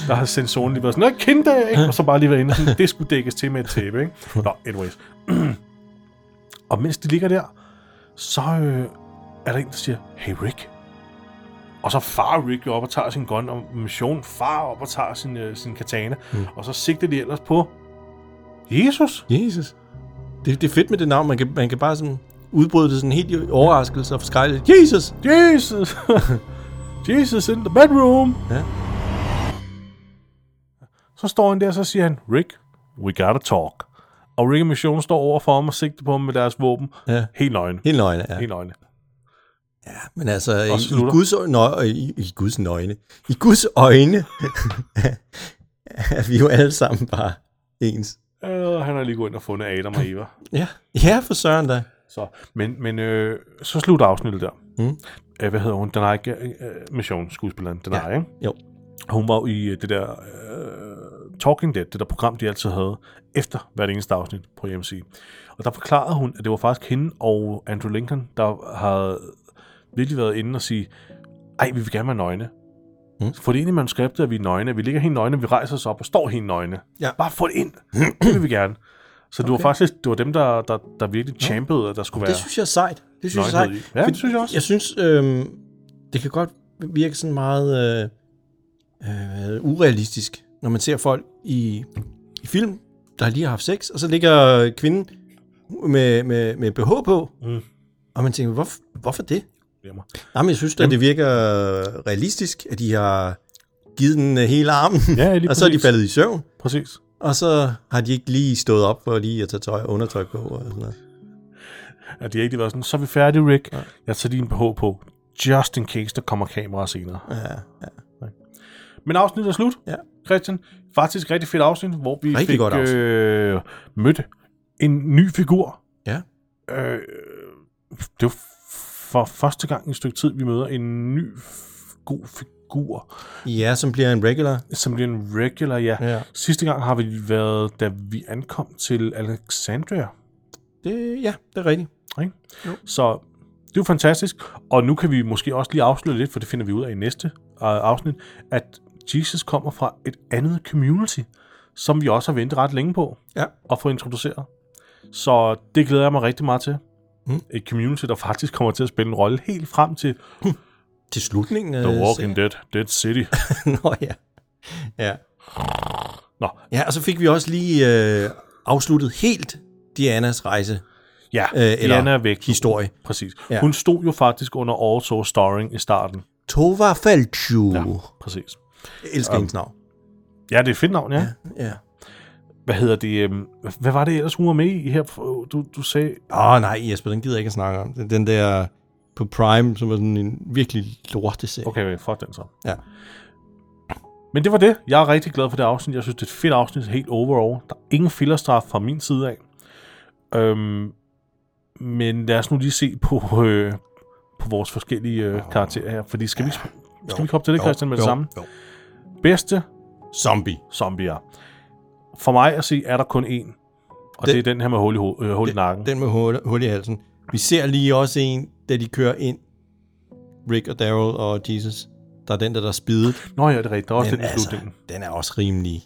der har sensoren lige været sådan, noget kinderæg, og så bare lige været inde, sådan, det skulle dækkes til med et tæppe, ikke? Nå, anyways. og mens de ligger der, så øh, er der en, der siger, hey Rick. Og så far Rick op og tager sin gun, og mission far op og tager sin, øh, sin katana, mm. og så sigter de ellers på Jesus. Jesus. Det, det er fedt med det navn. Man kan, man kan bare sådan udbryde det sådan helt i overraskelse og forskrækkelse. Jesus! Jesus! Jesus in the bedroom! Ja. Så står han der, og så siger han, Rick, we gotta talk. Og Rick og Mission står over for ham og sigter på ham med deres våben. Ja. Helt nøgne. Helt nøgne, ja. Helt nøgne. Men altså, i, i. Guds, øjne, nø, i, i Guds nøgne, i Guds øjne, er vi jo alle sammen bare ens. Øh, han har lige gået ind og fundet Adam og Eva. Ja, ja for søren da. Så, men men øh, så slutter afsnittet der. Mm. Øh, hvad hedder hun? Denai øh, Mission, skuespilleren. Denai, Ja. ja. ikke? Jo. Hun var jo i øh, det der øh, Talking Dead, det der program, de altid havde, efter hvert eneste afsnit på AMC. Og der forklarede hun, at det var faktisk hende og Andrew Lincoln, der havde virkelig været inde og sige, ej, vi vil gerne være nøgne. Mm. Få det ind i manuskriptet, at vi er nøgne. Vi ligger helt nøgne, vi rejser os op og står helt nøgne. Ja. Bare få det ind. det vil vi gerne. Så det var Okay. faktisk det var dem, der, der, der virkelig championede, at der skulle være... Det synes jeg er sejt. Det synes jeg er sejt. Ja, det synes jeg også. Jeg synes, øhm, det kan godt virke sådan meget øh, øh, urealistisk, når man ser folk i, i film, der lige har haft sex, og så ligger kvinden med, med, med BH på, Mm. og man tænker, hvorfor, hvorfor det? Nej, men jeg synes at det virker realistisk, at de har givet den øh, hele armen, Ja, og så er de faldet i søvn, Præcis. Og så har de ikke lige stået op for lige at tage tøj og undertøj på. Og sådan noget. At de ikke var sådan, så er vi færdige, Rick. Ja. Ja. Jeg tager din BH på, just in case der kommer kamera senere. Ja, ja. Men afsnittet er slut, Ja. Christian. Faktisk rigtig fedt afsnit, hvor vi Rigtig fik godt afsnit. øh, mødt en ny figur. Ja. Øh, det var for første gang i et stykke tid, vi møder en ny god figur, ja, som bliver en regular. som bliver en regular, ja. Ja. Sidste gang har vi været, da vi ankom til Alexandria. Det, ja, det er rigtigt. Ikke? Jo. Så det er jo fantastisk. Og nu kan vi måske også lige afsløre lidt, for det finder vi ud af i næste øh, afsnit, at Jesus kommer fra et andet community, som vi også har ventet ret længe på Ja. at få introduceret. Så det glæder jeg mig rigtig meget til. Mm. Et community, der faktisk kommer til at spille en rolle helt frem til Til slutningen The Walking. Dead, Dead City. Nå ja. Ja. Nå, Ja, og så fik vi også lige øh, afsluttet helt Dianas rejse ja, Øh, eller Diana er væk. historie. Præcis. Ja. Ja. Hun stod jo faktisk under auto starring i starten. Tova Felchu. Ja. Ja, præcis. Jeg elsker hendes navn. Ja, det er et fedt navn, ja. Ja. Hvad hedder det? øhm, Hvad var det ellers, hun var med i her? Du, du sagde... Åh, oh, nej, Jesper, den gider jeg ikke at snakke om. Den der på Prime, som var sådan en virkelig lorteserie. Okay, fuck den så. Ja. Men det var det. Jeg er rigtig glad for det afsnit. Jeg synes, det er et fedt afsnit helt overall. Der er ingen fillerstraf fra min side af. Øhm, men lad os nu lige se på, øh, på vores forskellige øh, karakterer her. Fordi skal vi, skal vi komme til det, Christian, med det samme? Jo. Bedste Zombie. zombier. For mig at se, er der kun én. Og Den- det, det er den her med hul i, ho- øh, hul i nakken. Den med hul, hul i halsen. Vi ser lige også en, da de kører ind. Rick og Daryl og Jesus. Der er den der, der er spidet. Nå ja, det er rigtigt. Der er også den i altså, den er også rimelig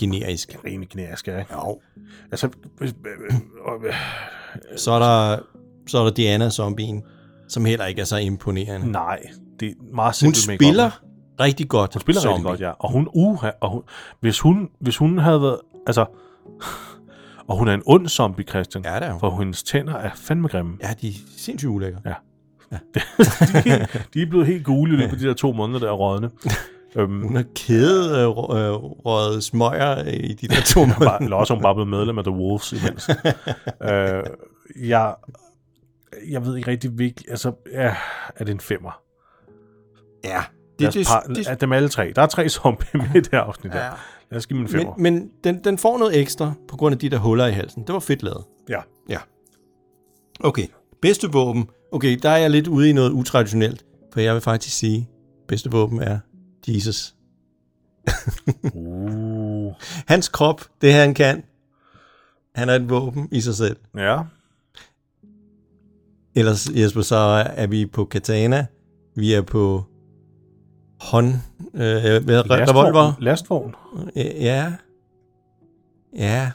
generisk. Rimelig knæsk, ja. ikke? Jo. Altså, Så er der, så er der Diana zombien, som heller ikke er så imponerende. nej, det er meget Hun simpelt make-up. spiller rigtig godt Hun spiller zombie. rigtig godt, ja. Og hun, uha, og hun, hvis hun, hvis hun havde været, altså, og hun er en ond zombie, Christian. Ja, det er hun. For hendes tænder er fandme grimme. Ja, de er sindssygt ulækre. Ja. de, er, de er blevet helt gule løbet af de der to måneder, der er rådne. øhm, Hun har kædet øh, øh, røget smøger i de der to måneder. eller også hun bare blevet medlem af The Wolves imens. øh, jeg jeg ved ikke rigtig, hvilken... Altså, ja, er det en femmer? Ja. Det, det, par, det, dem alle tre. Der er tre zombier med i det her afsnit. Ja. Ja. Lad os give en femmer. men men den, den får noget ekstra på grund af de der huller i halsen. Det var fedt lavet. ja. Ja. Okay. Bedste våben. Okay, der er jeg lidt ude i noget utraditionelt. For jeg vil faktisk sige, bedste våben er Jesus. Uh. Hans krop, det han kan, han er et våben i sig selv. Ja. Ellers, Jesper, så er vi på katana. Vi er på hånd... Øh, hvad, revolver. Lastvogn. Ja. Ja.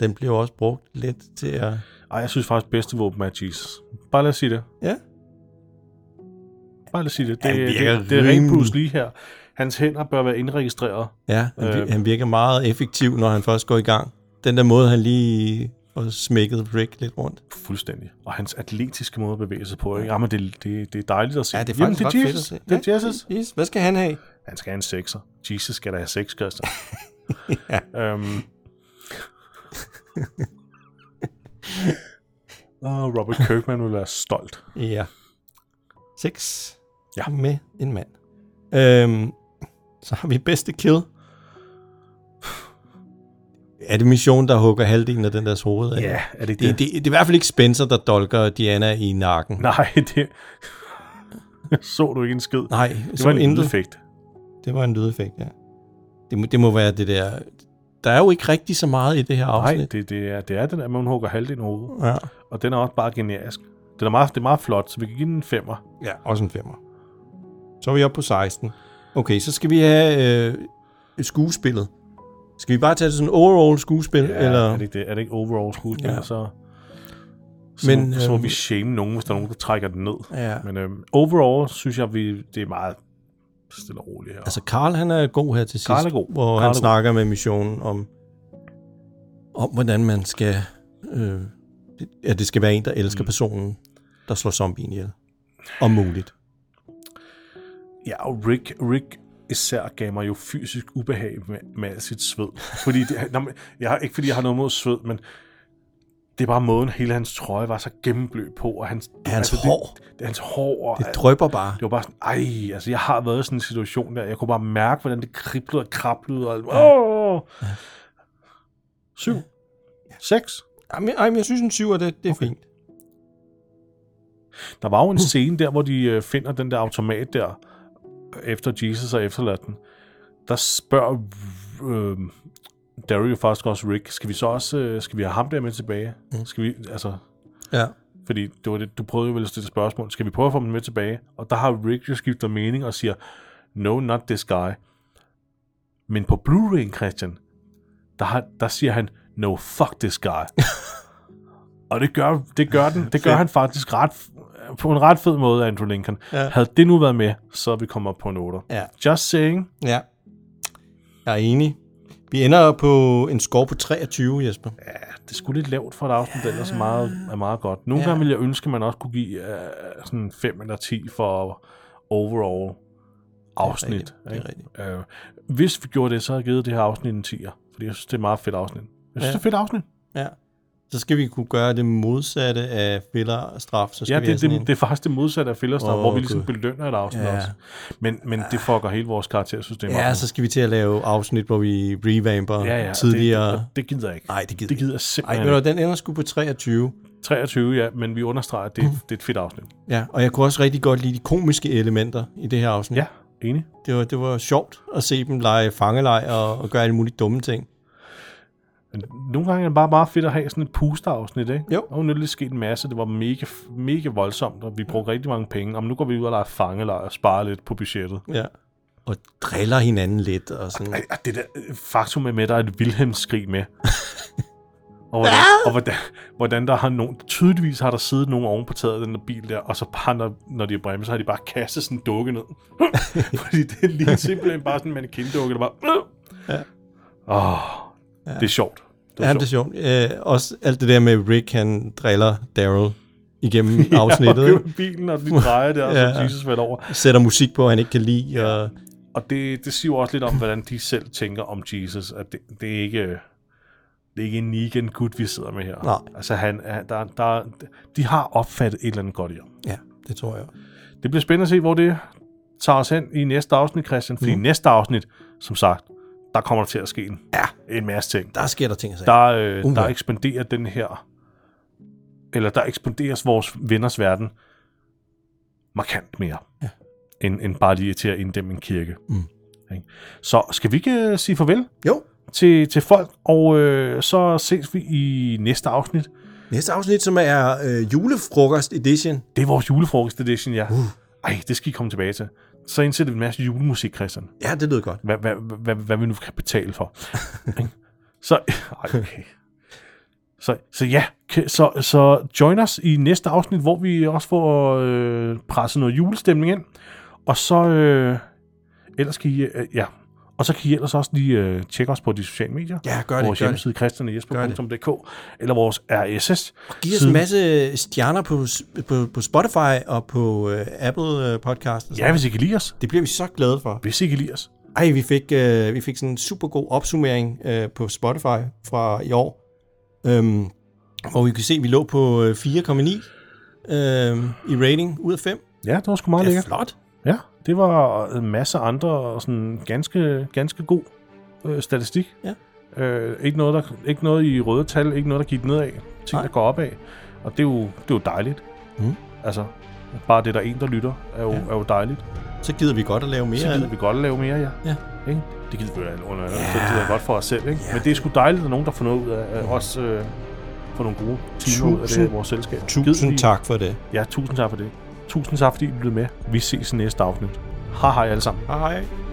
Den bliver også brugt lidt til at... Ej, jeg synes faktisk, bedste våben er Jesus. Bare lad os sige det. Ja. Bare lad os sige det. Det, det, det, det er rent Lee her. Hans hænder bør være indregistreret. Ja, han, øh. han virker meget effektiv, når han først går i gang. Den der måde, han lige får smækket Rick lidt rundt. Fuldstændig. Og hans atletiske måde at bevæge sig på. Ikke? Jamen, det, det, det er dejligt at se. Ja, det er Jamen, faktisk det er Jesus. Det er Jesus. Yes. Hvad skal han have? Han skal have en sekser. Jesus skal da have seks, Christian. Ja. øhm. Og Robert Kirkman vil være stolt. Ja. Seks. Ja. Med en mand. Øhm, så har vi bedste kill. Er det mission, der hugger halvdelen af den deres hoved af? Ja, er det ikke Det, det, det er i hvert fald ikke Spencer, der dolker Diana i nakken. Nej, det... Så du ikke en skid? Nej, det var en intet. lydeffekt. Det var en lydeffekt, ja. Det må, det må være det der... Der er jo ikke rigtig så meget i det her Nej, afsnit. det, det, er, det er den der, man hugger halvdelen hovedet. Ja. Og den er også bare generisk. Den er meget, det er meget flot, så vi kan give den en femmer. ja, også en femmer. Så er vi oppe på 16. Okay, så skal vi have øh, et skuespillet. Skal vi bare tage det sådan overall skuespil? Ja, eller? er det ikke det? Er det ikke overall skuespil? Ja. Så, så, Men, Men, så må øhm, vi shame nogen, hvis der er nogen, der trækker den ned. Ja. Men øhm, overall synes jeg, vi, det er meget stille og roligt her. Altså, Karl han er god her til sidst. Karl er god. Hvor Karl han er god. snakker med missionen om, om hvordan man skal... Øh, at det skal være en, der elsker mm. personen, der slår zombien ihjel. Om muligt. Ja, og Rick, Rick især gav mig jo fysisk ubehag med, med al sit sved. Fordi det, nå, jeg har, ikke fordi jeg har noget mod sved, men det er bare måden, hele hans trøje var så gennemblød på, og hans, Hans det, hår. Det, det, hans hår. Og, Det drøber bare. det var bare sådan, ej, altså jeg har været i sådan en situation der, jeg kunne bare mærke, hvordan det kriblede og krablede, og åh! Syv. Seks. Jamen, ej, men jeg synes, en syver, det, det er okay. fint. Der var jo en scene der, hvor de øh, finder den der automat der, efter Jesus er efterladt den. Der spørger øh, Daryl faktisk også Rick, skal vi så også, øh, skal vi have ham der med tilbage? Mm. Skal vi, altså, Ja. fordi det var det, du prøvede jo vel at stille spørgsmål, skal vi prøve at få ham med tilbage? Og der har Rick jo skiftet mening og siger, no, not this guy. Men på Blu-ray, Christian, der, har, der siger han, no, fuck this guy. og det gør, det gør, den, det gør han faktisk ret, på en ret fed måde, Andrew Lincoln. Ja. Havde det nu været med, så er vi kommet op på en 8. Ja. Just saying. Ja. Jeg er enig. Vi ender på en score på 23, Jesper. Ja, det er sgu lidt lavt for et afsnit, der ellers er meget, er meget godt. Nogle Ja. gange ville jeg ønske, at man også kunne give uh, sådan 5 eller 10 for overall afsnit. rigtigt. Det er ikke? rigtigt. Øh, hvis vi gjorde det, så havde jeg givet det her afsnit en 10'er. Fordi jeg synes, det er et meget fedt afsnit. Jeg synes, Ja. ja. det er et fedt afsnit. Ja. Så skal vi kunne gøre det modsatte af filler og straf. Så skal Ja, vi det, sådan det, en- det er faktisk det modsatte af Fillerstraf, Åh, oh, hvor vi ligesom Gud. belønner et afsnit Ja. også. Men, men det fucker hele vores karaktersystem Ja, op. så skal vi til at lave afsnit, hvor vi revamper ja, ja, tidligere. Det, og det gider jeg ikke. Nej, det gider det gider jeg Ej, simpelthen ikke. hvad, den ender sgu på 23. 23, ja, men vi understreger, at det, Mm. det er et fedt afsnit. Ja, og jeg kunne også rigtig godt lide de komiske elementer i det her afsnit. Ja, enig. Det var, det var sjovt at se dem lege fangelej og, og gøre alle mulige dumme ting. Men nogle gange er det bare meget fedt at have sådan et puster-afsnit, ikke? Jo. Der var nødt sket en masse. Det var mega, mega voldsomt, og vi brugte rigtig mange penge. Og nu går vi ud og leger fangelej og sparer lidt på budgettet. Ja. Og driller hinanden lidt og sådan. Ej, ej, det der øh, faktum er med, at der er et Wilhelm-skrig med. og hvordan, og hvordan, hvordan der har nogen, tydeligvis har der siddet nogen oven på taget af den der bil der, og så bare, når, når de er bremset, så har de bare kastet sådan en dukke ned. Fordi det er lige simpelthen bare sådan en mannequin-dukke, der bare... Ja. Åh, ja. det er sjovt. Det Ja, det er sjovt. Øh, også alt det der med Rick, han driller Daryl igennem afsnittet. Ja, og bilen, og de drejer der, og så Ja. Jesus falder over. Sætter musik på, han ikke kan lide. Ja. Og, Og det, det siger jo også lidt om, hvordan de selv tænker om Jesus, at det, det er ikke... det er ikke en Negan gut vi sidder med her. Nej. Altså, han, er- der, der, de har opfattet et eller andet godt i ham. Ja, det tror jeg. Det bliver spændende at se, hvor det tager os hen i næste afsnit, Christian. Fordi mm. næste afsnit, som sagt, der kommer der til at ske en, Ja. en masse ting. Der sker der ting. Der, øh, Uha. der ekspanderer den her, eller der ekspanderes vores venners verden markant mere, Ja. end, end bare lige til at inddæmme en kirke. Mm. Så skal vi ikke øh, sige farvel Jo, til, til folk, og øh, så ses vi i næste afsnit. næste afsnit, som er øh, julefrokost edition. Det er vores julefrokost edition, ja. Uh. Ej, det skal I komme tilbage til. Så indsætter vi en masse julemusik, Christian. Ja, det lyder godt. Hvad, hvad, hvad, hvad vi nu kan betale for. Så, ej, okay. Så, så ja, så, så join os i næste afsnit, hvor vi også får øh, presset noget julestemning ind. Og så, øh, ellers kan I, øh, ja, og så kan I ellers også lige øh, tjekke os på de sociale medier. Ja, gør det, Vores gør hjemmeside christianjesper.dk eller vores RSS. Giv os en masse stjerner på, på, på Spotify og på øh, Apple øh, Podcast. Og sådan. Ja, hvis I kan lide os. Det bliver vi så glade for. Hvis I kan lide os. Ej, vi fik, øh, vi fik sådan en super god opsummering øh, på Spotify fra i år, øhm, hvor vi kan se, at vi lå på øh, 4,9 øh, i rating ud af 5. Ja, det var sgu meget Det er lækkert. flot. Ja, det var en masse andre og sådan ganske, ganske god øh, statistik. Ja. Øh, ikke, noget, der, ikke noget i røde tal, ikke noget, der gik nedad. Ting, Nej. der går opad. Og det er jo, det er jo dejligt. Mm. Altså, bare det, der er en, der lytter, er jo, Ja. ja. er jo dejligt. Så gider vi godt at lave mere Så af gider det. vi godt at lave mere, ja. Ja. Ikke? Det gider vi jo under ja. godt for os selv, ikke? Men det er sgu dejligt, at er nogen, der får noget ud af, af os, øh, får nogle gode timer ud af det, vores selskab. Tusind tak for det. Ja, tusind tak for det. Tusind tak, fordi I blev med. Vi ses i næste afsnit. Hej hej alle sammen. Hej Hej.